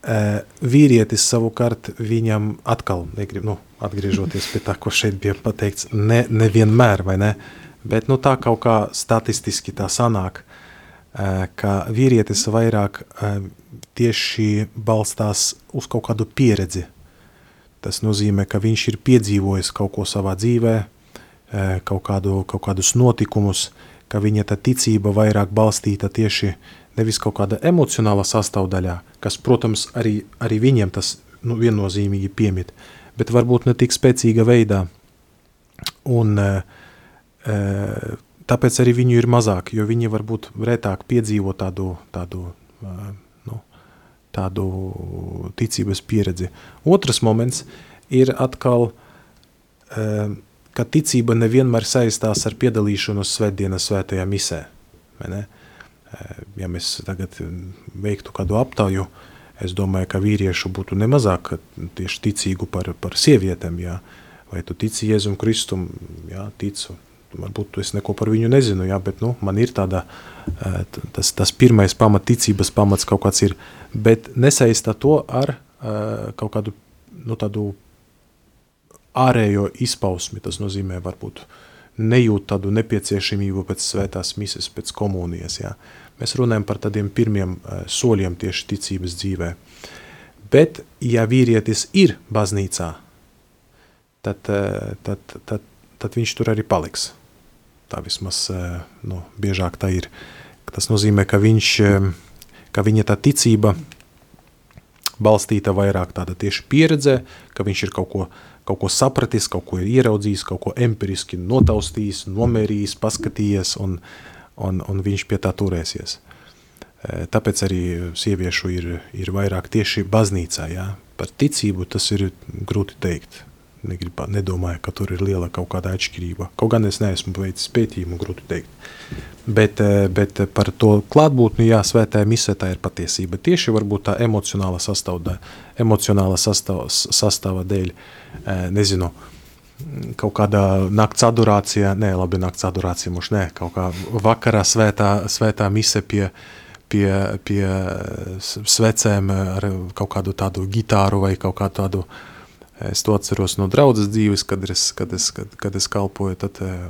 Vīrietis savukārt viņam atkal, negrib, nu, atgriežoties pie tā, ko šeit bija pateikts, ne, nevienmēr, vai ne, bet nu, tā kaut kā statistiski tā sanāk, ka vīrietis vairāk tieši balstās uz kaut kādu pieredzi. Tas nozīmē, ka viņš ir piedzīvojis kaut ko savā dzīvē, kaut, kādu, kaut kādus notikumus, ka viņa tā ticība vairāk balstīta tieši uh, nevis kaut kāda emocionāla sastāvdaļā, kas, protams, arī, arī viņiem tas nu, viennozīmīgi piemīt, bet varbūt ne tik spēcīga veidā. Un e, tāpēc arī viņu ir mazāk, jo viņi varbūt retāk piedzīvo tādu, tādu, nu, tādu ticības pieredzi. Otrs moments ir atkal, ka ticība nevienmēr saistās ar piedalīšanos svētdienas svētajā misē. Ja mēs tagad veiktu kādu aptauju, es domāju, ka vīriešu būtu nemazāk tieši ticīgu par, par sievietēm, jā. vai tu tici Jēzum Kristum, jā, ticu, varbūt es neko par viņu nezinu, jā, bet nu, man ir tāda, tas, tas pirmais pamat, ticības pamats kaut kāds ir, bet nesaistā to ar kaut kādu, nu, tādu ārējo izpausmi, tas nozīmē varbūt nejūt tādu nepieciešamību pēc svētās mises, pēc komunijas, jā. Mēs runājam par tādiem pirmiem soļiem tieši ticības dzīvē. Bet, ja vīrietis ir baznīcā, tad, tad, tad, tad viņš tur arī paliks. Tā vismaz uh, nu, biežāk tā ir. Tas nozīmē, ka, viņš, ka viņa tā ticība balstīta vairāk tāda tieši pieredzē, ka viņš ir kaut ko, kaut ko sapratis, kaut ko ir ieraudzījis, kaut ko empiriski notaustījis, nomērījis, paskatījies un, un, un viņš pie tā turēsies. E, tāpēc arī sieviešu ir, ir vairāk tieši baznīcā. Jā. Par ticību tas ir grūti teikt. Negribu, nedomāju, ka tur ir liela kaut kāda atšķirība. Kaut gan es neesmu veicis pētījumu, grūti teikt. Bet, e, bet par to klātbūtni, jā, svētā misē tā ir patiesība. Tieši varbūt tā emocionāla sastāvda, emocionāla sastāv, sastāva dēļ, e, nezinu, uh, kaut kādā nakts adorācijā, nē, labi, nakts adorācija mums nē, kaut kā vakarā svētā, svētā mise pie, pie, pie svecēm ar kaut kādu tādu gitāru vai kaut kādu tādu, es to atceros no draudzes dzīves, kad es, kad es, kad, kad es kalpoju, tad eh,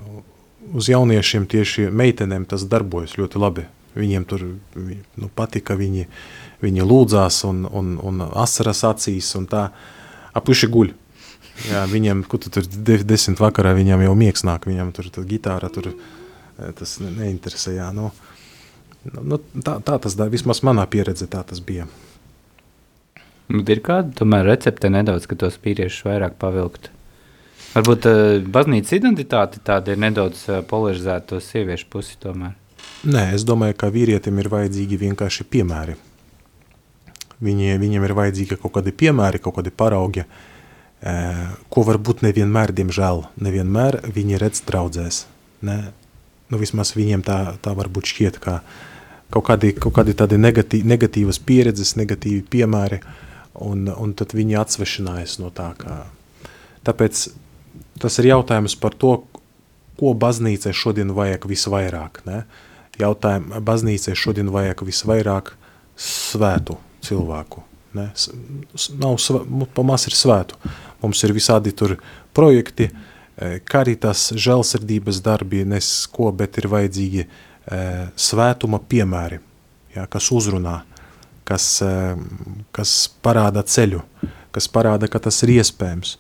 uz jauniešiem tieši meitenēm tas darbojas ļoti labi. Viņiem tur nu, patika, viņi, viņi lūdzās un, un, un asaras acīs un tā, apuši guļ. Jā, viņam, kur tu tur desmit vakarā, viņam jau miegs nāk, viņam tur tā gitāra, tur eh, tas ne, neinteresē, jā, nu, nu, tā, tā tas, vismaz manā pieredze tā tas bija. Bet ir kāda tomēr recepte nedaudz, ka tos vīriešus vairāk pavilkt? Varbūt uh, baznīcas identitāte tāda ir nedaudz uh, polarizēta to sieviešu pusi tomēr. Nē, es domāju, ka vīrietim ir vajadzīgi vienkārši piemēri. Viņi, viņiem ir vajadzīgi kaut kādi piemēri, kaut kādi paraugi, uh, ko varbūt nevienmēr, diemžēl, nevienmēr viņi redz draudzēs. Ne? Nu, vismaz viņiem tā, tā varbūt šķiet, ka kaut kādi, kaut kādi tādi negatī, negatīvas pieredzes, negatīvi piemēri, un, un tad viņi atsvešinājas no tā. Kā. Tāpēc tas ir jautājums par to, ko baznīcai šodien vajag visvairāk. Ne? jautājumu, baznīcai šodien vajag visvairāk svētu cilvēku. Ne? Nav pamās ir svētu. Mums ir visādi tur projekti, eh, karitas, žēlsirdības darbi, nes ko, bet ir vajadzīgi eh, svētuma piemēri, ja, kas uzrunā, kas, eh, kas parāda ceļu, kas parāda, ka tas ir iespējams.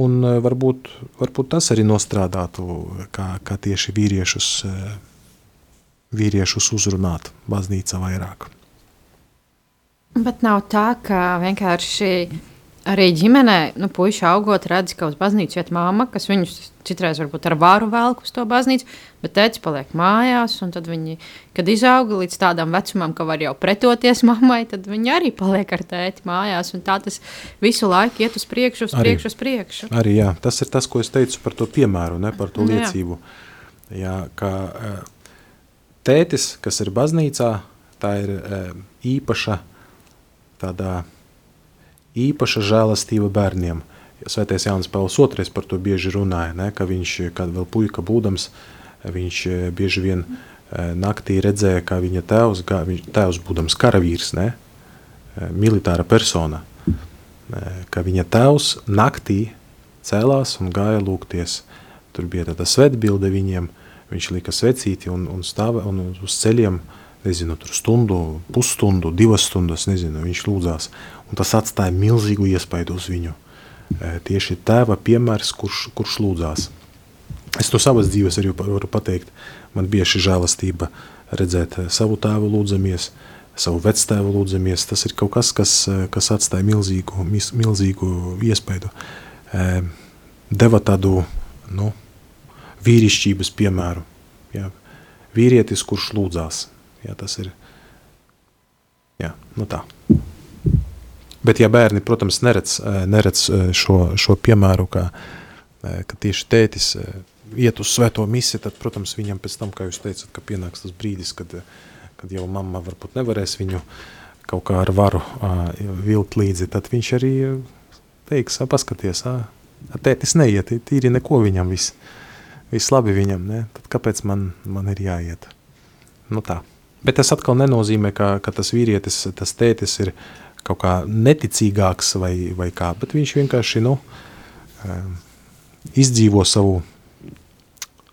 Un eh, varbūt, varbūt tas arī nostrādātu, kā, kā tieši vīriešus, eh, vīriešus uzrunāt baznīca vairāk. Bet nav tā, ka vienkārši arī ģimenē, nu, puiši augot, redz, ka uz baznīcu iet māma, kas viņus citreiz varbūt ar vāru velk uz to baznīcu, bet tēvs paliek mājās, un tad viņi, kad izauga līdz tādam vecumam, ka var jau pretoties mammai, tad viņi arī paliek ar tēti mājās, un tā tas visu laiku iet uz priekšu, uz priekšu, uz priekšu. Arī jā, tas ir tas, ko es teicu par to piemēru, ne par to Jā. liecību. Jā, ka eh, tētis, kas ir baznīcā, tā ir eh, īpaša, tādā īpaša žēlastība bērniem. Svētais Jānis Pāvils II par to bieži runāja, ne, ka viņš, kad vēl puika būdams, viņš eh, bieži vien eh, naktī redzēja, kā viņa tēvs, gā, viņš, tēvs būdams karavīrs, ne, eh, militāra persona, ka viņa tēvs naktī cēlās un gāja lūgties. Tur bija tāda svētbilde viņiem, viņš lika svecīti un, un stāva un uz ceļiem, nezinu, tur stundu, pusstundu, divas stundas, nezinu, viņš lūdzās. Un tas atstāja milzīgu iespaidu uz viņu. E, Tieši tēva piemērs, kurš, kurš lūdzās. Es to savas dzīves arī varu pateikt. Man šī žēlastība redzēt eh, savu tēvu lūdzamies, savu vectēvu lūdzamies. Tas ir kaut kas, kas, eh, kas atstāja milzīgu, milzīgu iespaidu. E, Deva tādu nu, vīrišķības piemēru. Jā. Vīrietis, kurš lūdzās. Jā, tas ir jā, nu tā. Bet, ja bērni, protams, neredz, eh, neredz eh, šo, šo piemēru, ka, eh, ka tieši tētis iet uz svēto misiju, tad, protams, viņam pēc tam, kā jūs teicat, ka pienāks tas brīdis, kad, kad jau mamma varbūt nevarēs viņu kaut kā ar varu ā, vilkt līdzi, tad viņš arī teiks, paskaties, ā, tētis neiet, tīri neko viņam viss, viss labi viņam, ne? tad kāpēc man, man ir jāiet? Nu tā. Bet tas atkal nenozīmē, ka, ka tas vīrietis, tas tētis ir kaut kā neticīgāks vai, vai kā, bet viņš vienkārši, nu, um, izdzīvo savu,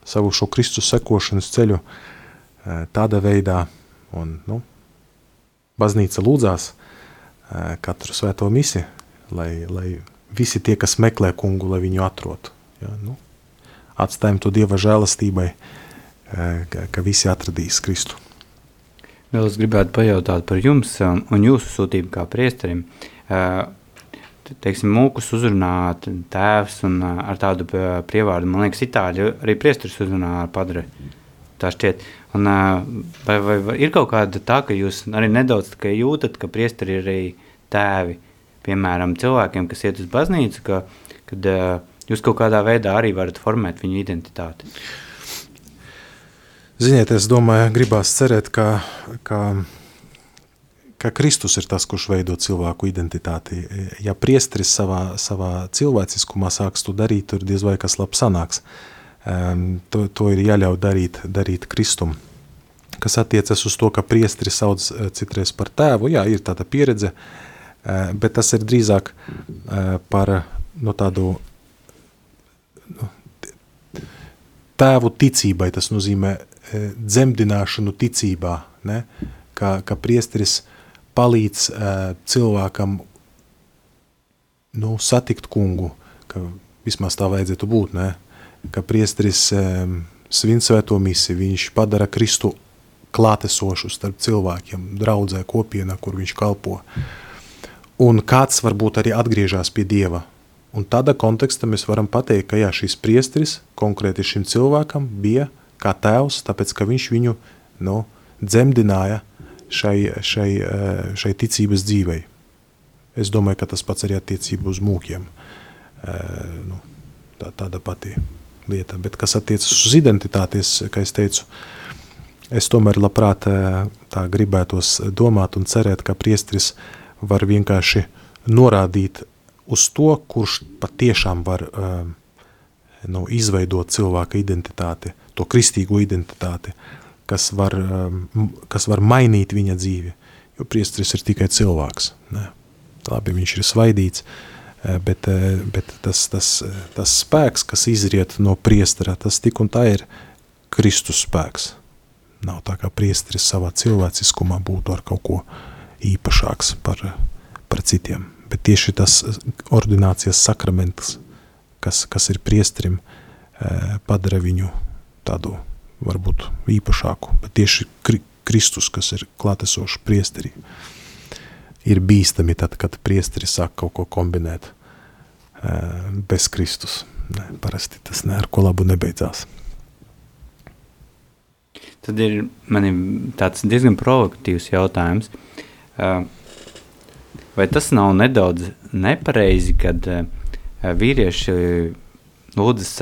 savu šo Kristus sekošanas ceļu uh, tādā veidā, un, nu, baznīca lūdzās uh, katru svēto misi, lai, lai visi tie, kas meklē kungu, lai viņu atrod. Ja, nu, atstājam to Dieva žēlastībai, ka visi atradīs Kristu. Vēl es gribētu pajautāt par jums um, un jūsu sūtību kā priesterim. Uh, te- Teiksim, mūkus uzrunā tēvs un uh, ar tādu p- prievārdu, man liekas, itāļu arī priesteris uzrunā ar padre. Tā šķiet. Un, uh, vai, vai, vai ir kaut kāda tā, ka jūs arī nedaudz jūtat, ka priesteri ir arī tēvi, piemēram, cilvēkiem, kas iet uz baznīcu, ka, kad uh, jūs kaut kādā veidā arī varat formēt viņu identitāti? Ziniet, es domāju, gribās cerēt, ka, ka, ka Kristus ir tas, kurš veido cilvēku identitāti. Ja priesteris savā, savā cilvēciskumā sāks to darīt, tur diez vai kas labs sanāks. Um, to, to ir jāļauj darīt, darīt Kristum. Kas attiecas uz to, ka priesteris sauc eh, citreiz par tēvu, jā, ir tāda pieredze, eh, bet tas ir drīzāk eh, par no tādu nu, tēvu ticībai, tas nozīmē e, dzemdināšanu ticībā, ne? Ka, ka priesteris palīdz e, cilvēkam nu, satikt kungu, ka vismaz tā vajadzētu būt, ne? ka priesteris e, svin svēto misiju, viņš padara Kristu klātesošu starp cilvēkiem, draudzē kopienā, kur viņš kalpo. Un kāds varbūt arī atgriežas pie Dieva. Un tādā kontekstā mēs varam pateikt, ka jā, šis priesteris konkrēti šim cilvēkam bija kā tēvs, tāpēc ka viņš viņu nu, dzemdināja šai, šai, eh, šai ticības dzīvei. Es domāju, ka tas pats arī attiecībā uz mūkiem. Eh, Nu, tā, tāda pati lieta. Bet kas attiecas uz identitātes, kā es teicu, es tomēr labprāt eh, tā gribētos domāt un cerēt, ka priesteris var vienkārši norādīt uz to, kurš patiešām var um, nu, izveidot cilvēka identitāti, to kristīgo identitāti. kas var, um, kas var mainīt viņa dzīvi, jo priestris ir tikai cilvēks. Ne? Labi, viņš ir svaidīts, eh, bet, eh, bet tas, tas, tas spēks, kas izriet no priestera, tas tik un tā ir Kristus spēks. Nav tā kā priesteris savā cilvēciskumā būtu ar kaut ko īpašāks par, par citiem. Bet tieši tas ordinācijas sakraments, kas, kas ir priesterim, eh, padara viņu tādu varbūt īpašāku, bet tieši kri, Kristus, kas ir klātesošs priesterī, ir bīstami tad, kad priesteris sāk kaut ko kombinēt eh, bez Kristus. Ne, parasti tas ne ar ko labu nebeidzās. Tad ir man ir tāds diezgan provokatīvs jautājums. Eh, vai tas nav nedaudz nepareizi, kad eh, vīrieši lūdzas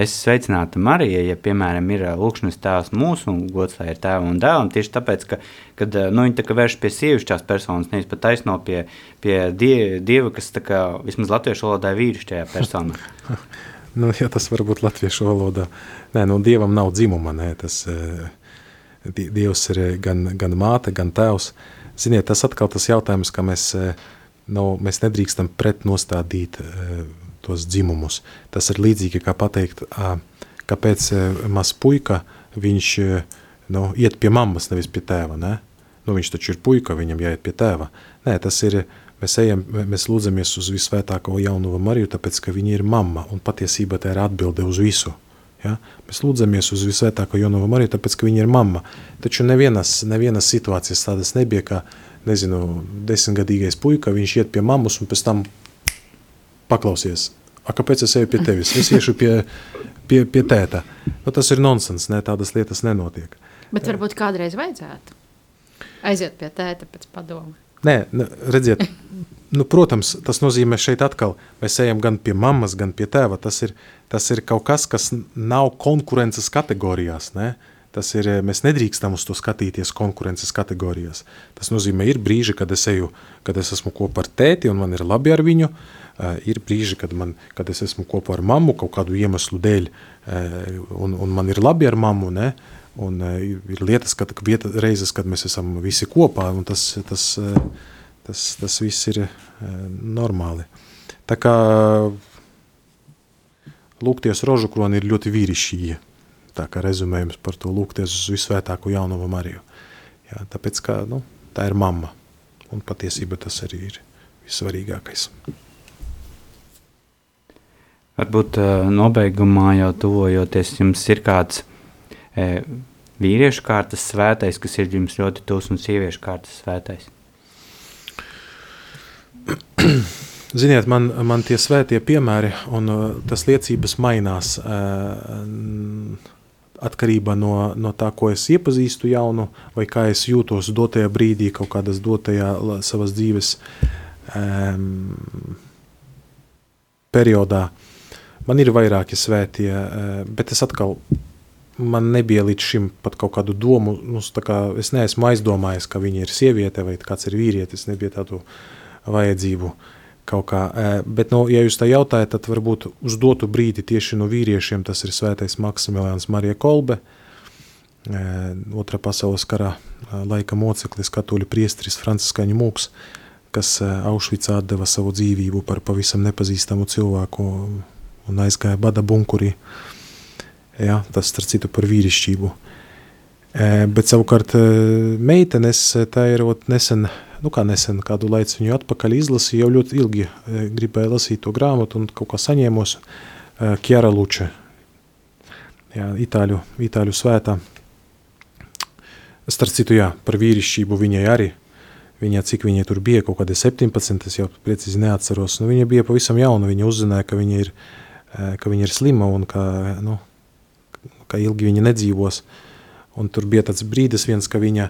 Es sveicinātu Mariju, ja, piemēram, ir lūkšanas tēvs mūsu un gods lai ir tēva un dēlam, tieši tāpēc, ka, kad, nu, viņi tā kā vērš pie sievišķās personas, nevis pat taisno pie, pie die, dieva, kas tā kā vismaz latviešu valodā vīrišķajā personā. nu, ja tas var būt latviešu valodā. Nē, nu, dievam nav dzimuma, nē, tas dievs ir gan, gan māte, gan tēvs. Ziniet, tas atkal tas jautājums, ka mēs, nu, mēs nedrīkstam pretnostādīt tos dzimumus. Tas ir līdzīgi kā pateikt, kāpēc maz puika viņš nu, iet pie mammas, nevis pie tēva. Ne? Nu, viņš taču ir puika, viņam jāiet pie tēva. Nē, tas ir, mēs, ejam, mēs lūdzamies uz visvētāko jaunumu Mariju, tāpēc, ka viņa ir mamma, un patiesībā tā ir atbilde uz visu. Ja? Mēs lūdzamies uz visvētāko jaunumu Mariju, tāpēc, ka viņa ir mamma. Taču nevienas, nevienas situācijas tādas nebija, ka, nezinu, desmitgadīgais puika, viņš iet pie mammas un pēc tam paklausies, a, kāpēc es eju pie tevis? Es iešu pie, pie, pie tēta. Nu, tas ir nonsens, ne, tādas lietas nenotiek. Bet varbūt kādreiz vajadzētu aiziet pie tēta pēc padoma. Nē, ne, redziet, nu, protams, tas nozīmē šeit atkal, mēs ejam gan pie mammas, gan pie tēva. Tas ir, tas ir kaut kas, kas nav konkurences kategorijās, ne? Tas ir, mēs nedrīkstam uz to skatīties konkurences kategorijās. Tas nozīmē, ir brīži, kad es eju, kad es esmu kopā ar tēti un man ir labi ar viņu, Uh, ir brīži, kad, man, kad es esmu kopā ar mammu kaut kādu iemeslu dēļ, uh, un, un man ir labi ar mammu, ne? un ir lietas, kad, vieta, reizes, kad mēs esam visi kopā, un tas, tas, tas, tas viss ir normāli. Tā kā lūgties rožu kroni ir ļoti vīrišķīgi, tā kā rezumējums par to lūgties uz visvētāko jaunumu Mariju. Jā, tāpēc, ka nu, tā ir mamma, un patiesība tas arī ir vissvarīgākais. Varbūt uh, nobeigumā jau tuvojoties, jums ir kāds e, vīriešu kārtas svētais, kas ir jums ļoti tūs, un sieviešu kārtas svētais? Ziniet, man, man tie svētie piemēri un uh, tas liecības mainās uh, atkarībā no, no tā, ko es iepazīstu jaunu, vai kā es jūtos dotajā brīdī, kaut kādas dotajā savas dzīves um, periodā. Uh, Man ir vairāki svētie, eh, bet es atkal, man nebija līdz šim pat kaut kādu domu, nu, kā es neesmu aizdomājies, ka viņa ir sieviete vai kāds ir vīrietis, nebija tādu vajadzību kaut kā. Bet, nu, ja jūs tā jautājat, tad varbūt uz dotu brīdi tieši no vīriešiem tas ir svētais Maksimilians Marija Kolbe, otrā pasaules karā laika moceklis, katoļu priestris Franciskaņu mūks, kas Aušvicā atdeva savu dzīvību par pavisam nepazīstamu cilvēku, un aizgāja bada bunkurī. Ja, tas, starp citu, par vīrišķību. Bet savukārt meitenes, tā ir ot, nesen, nu kā nesen, kādu laiku viņu atpakaļ izlasīju, jau ļoti ilgi e, gribēju lasīt to grāmatu un kaut kā saņēmos e, Kjara Luče, jā, itāļu, itāļu svētā. Starp citu, jā, par vīrišķību viņai arī, viņa, cik viņai tur bija, kaut kādi 17, es jau precīzi neatceros, nu viņa bija pavisam jauna, viņa uzzināja, ka viņa ir uh, ka viņa ir slima un ka, nu, ka ilgi viņa nedzīvos. Un tur bija tāds brīdis viens, ka viņa,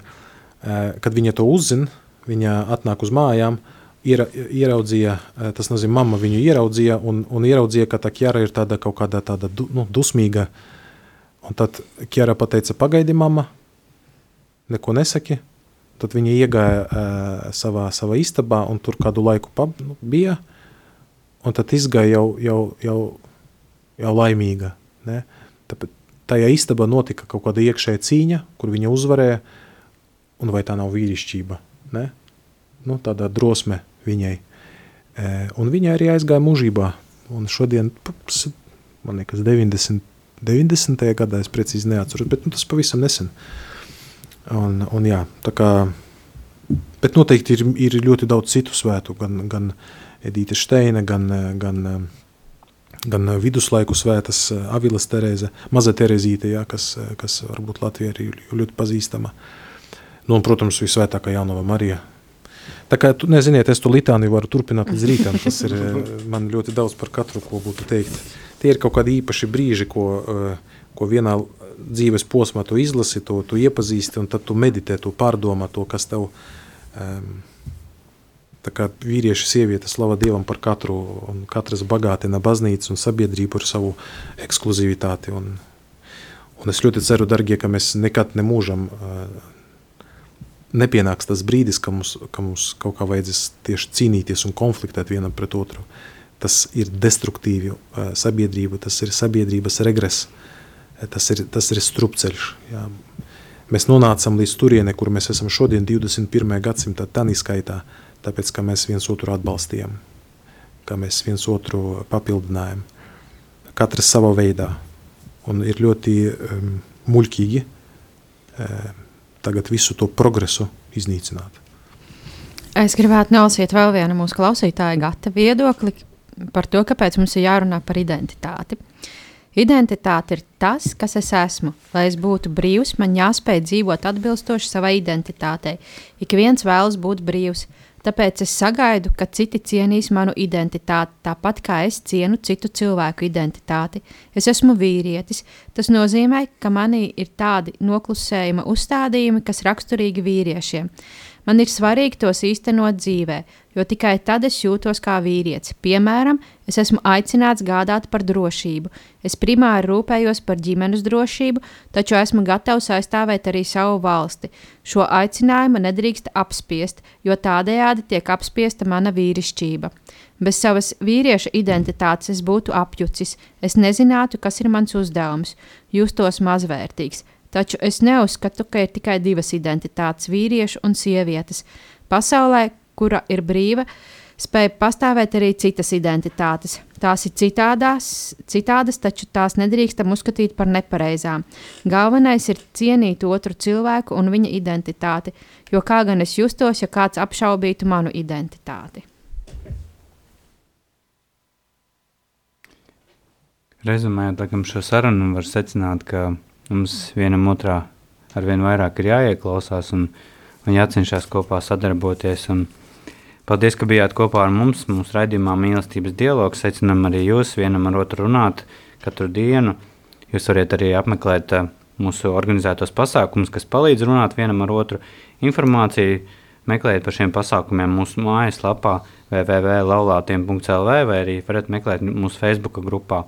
kad viņa to uzzina, viņa atnāk uz mājām, iera, ieraudzīja, tas nozīmē, mamma viņu ieraudzīja un, un ieraudzīja, ka tā ķēra ir tāda kaut kāda tāda nu, dusmīga. Un tad ķēra pateica, pagaidi mamma, neko nesaki. Tad viņa iegāja uh, savā, savā istabā un tur kādu laiku pab, nu, bija. Un tad izgāja jau, jau, jau jau laimīga. Ne? Tāpēc, tajā istabā notika kaut kāda iekšēja cīņa, kur viņa uzvarēja, un vai tā nav vīrišķība, ne? Nu, tādā drosme viņai. E, un viņa arī aizgāja mūžībā, un šodien, pups, man liekas, 90, 90. gadā, es precīzi neatceros, bet nu, tas pavisam nesen. Un, un jā, tā kā, bet noteikti ir, ir ļoti daudz citu svētu, gan, gan Edīte Šteina, gan, gan gan viduslaiku svētas Avilas Terēze, Maza Terezīte, jā, kas, kas varbūt Latvijā ir ļoti pazīstama. Nu, un, protams, visvētākā Jaunava Marija. Tā kā, tu, neziniet, es to litāniju varu turpināt līdz rītam, tas ir man ļoti daudz par katru, ko būtu teikt. Tie ir kaut kādi īpaši brīži, ko, ko vienā dzīves posmā tu izlasi, to tu iepazīsti, un tad tu meditē, tu pārdomā to, kas tev um, Tā kā vīrieši, sieviete slava Dievam par katru, un katrs bagātina baznīcu un sabiedrību ar savu ekskluzivitāti. Un, un es ļoti ceru, dargie, ka mēs nekad nemūžam uh, nepienāks tas brīdis, ka mums, ka mums kaut kā vajadzēs tieši cīnīties un konfliktēt vienam pret otru. Tas ir destruktīvi uh, sabiedrība, tas ir sabiedrības regress, tas ir, tas ir strupceļš. Jā. Mēs nonācam līdz turienei, kur mēs esam šodien 21. gadsimta tanī skaitā, uh, tāpēc, ka mēs viens otru atbalstījām, ka mēs viens otru papildinājām, katrs savā veidā. Un ir ļoti um, muļķīgi um, tagad visu to progresu iznīcināt. Es gribētu nolasīt vēl vienu mūsu klausītāju gata viedokli par to, kāpēc mums ir jārunā par identitāti. Identitāte ir tas, kas es esmu. Lai es būtu brīvs, man jāspēj dzīvot atbilstoši savai identitātei. Ik viens vēlas būt brīvs. Tāpēc es sagaidu, ka citi cienīs manu identitāti, tāpat kā es cienu citu cilvēku identitāti. Es esmu vīrietis. Tas nozīmē, ka manī ir tādi noklusējuma uzstādījumi, kas raksturīgi vīriešiem. Man ir svarīgi tos īstenot dzīvē, jo tikai tad es jūtos kā vīrietis. Piemēram, es esmu aicināts gādāt par drošību. Es primāri rūpējos par ģimenes drošību, taču esmu gatavs aizstāvēt arī savu valsti. Šo aicinājumu nedrīkst apspiest, jo tādējādi tiek apspiesta mana vīrišķība. Bez savas vīrieša identitātes es būtu apjucis, es nezinātu, kas ir mans uzdevums, justos mazvērtīgs. Taču es neuzskatu, ka ir tikai divas identitātes - vīriešu un sievietes. Pasaulē, kura ir brīva, spēja pastāvēt arī citas identitātes. Tās ir citādās, citādas, taču tās nedrīkstam uzskatīt par nepareizām. Galvenais ir cienīt otru cilvēku un viņa identitāti, jo kā gan es justos, ja kāds apšaubītu manu identitāti. Rezumējot šo sarunu, var secināt, ka mums vienam otrā ar vien vairāk ir jāieklausās un, un jācenšas kopā sadarboties. Un paldies, ka bijāt kopā ar mums. Mūsu raidījumā mīlestības dialogs secinām arī jūs vienam ar otru runāt katru dienu. Jūs varat arī apmeklēt uh, mūsu organizētos pasākumus, kas palīdz runāt vienam ar otru. Informāciju meklējiet par šiem pasākumiem mūsu mājaslapā www.laulātiem.lv vai arī varat meklēt mūsu Facebook grupā.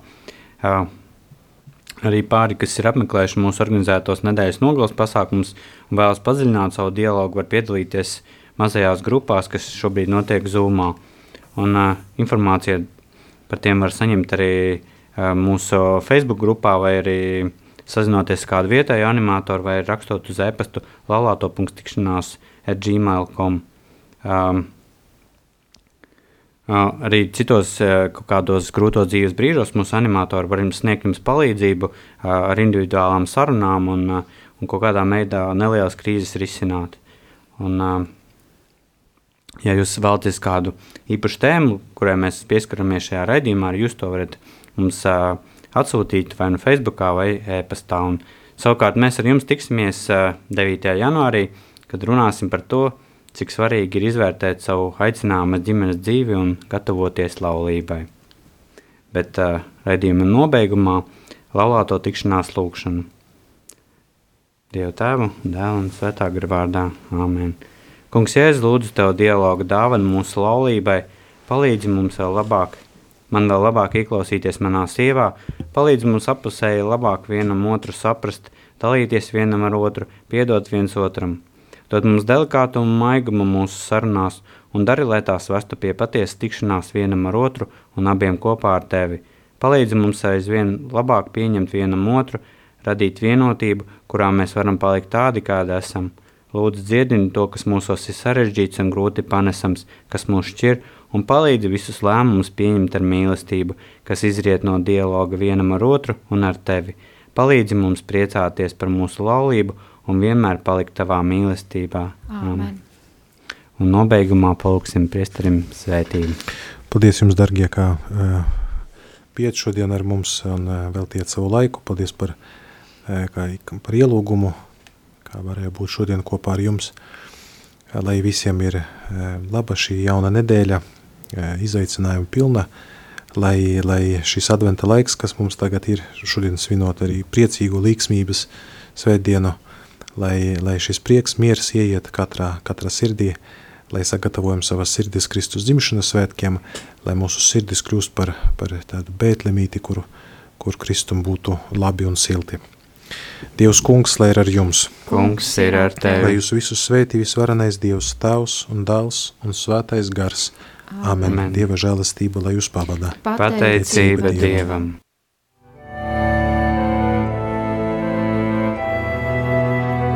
Arī pāri, kas ir apmeklējuši mūsu organizētos nedēļas nogales pasākumus un vēlas padziļināt savu dialogu, var piedalīties mazajās grupās, kas šobrīd notiek Zoomā. Un, uh, informācija par tiem var saņemt arī uh, mūsu Facebook grupā vai arī sazinoties ar kādu vietēju animatoru vai rakstot uz e-pastu lalāto.tikšanās at gmail.com. Um, Arī citos kādos grūtos dzīves brīžos mūsu animatori var jums sniegt jums palīdzību ar individuālām sarunām un, un kaut kādā veidā nelielas krīzes risināt. Un, ja jūs vēlaties kādu īpašu tēmu, kurai mēs pieskaramies šajā raidījumā, arī jūs to varat mums atsūtīt vai nu Facebook vai e-pastā. Savukārt mēs ar jums tiksimies 9. janvārī, kad runāsim par to, cik svarīgi ir izvērtēt savu aicinājumu ģimenes dzīvi un gatavoties laulībai. Bet uh, raidījuma nobeigumā laulāto tikšanās lūkšanu. Dievu tēvu, dēlu un svētā gara vārdā. Āmen. Kungs, Jēzus, lūdzu Tev dialogu dāvanu mūsu laulībai, palīdzi mums vēl labāk, man vēl labāk ieklausīties manā sievā, palīdzi mums apusēji labāk vienam otru saprast, dalīties vienam ar otru, piedot viens otram dod mums delikātumu un maigumu mūsu sarunās un dari, lai tās vestu pie patiesas tikšanās vienam ar otru un abiem kopā ar tevi. Palīdzi mums aizvien labāk pieņemt vienam otru, radīt vienotību, kurā mēs varam palikt tādi, kādi esam. Lūdzu, dziedini to, kas mūsos ir sarežģīts un grūti panesams, kas mūs šķir, un palīdzi visus lēmumus pieņemt ar mīlestību, kas izriet no dialoga vienam ar otru un ar tevi. Palīdzi mums priecāties par mūsu laulību un vienmēr palikt tavā mīlestībā. Āmen. Un nobeigumā palūksim priesterim svētību. Paldies jums, darbie, kā uh, piet šodien ar mums un uh, veltiet savu laiku. Paldies par, uh, kā, par ielūgumu, kā varēja būt šodien kopā ar jums. Uh, lai visiem ir uh, laba šī jauna nedēļa, uh, izaicinājuma pilna, lai, lai šis adventa laiks, kas mums tagad ir, šodien svinot arī priecīgu līksmības svētdienu, lai, lai šis prieks, miers ieiet katrā, katrā sirdī, lai sagatavojam savas sirdis Kristus dzimšanas svētkiem, lai mūsu sirdis kļūst par, par tādu bētlemīti, kur, kur Kristum būtu labi un silti. Dievs kungs, lai ir ar jums, Kungs ir ar lai tevi. jūs visus svētī visvarenais Dievs tēvs un dāls un svētais gars. Amen. Amen. Dieva žēlastība, lai jūs pavadā. Pateicība Dievam. Dievam.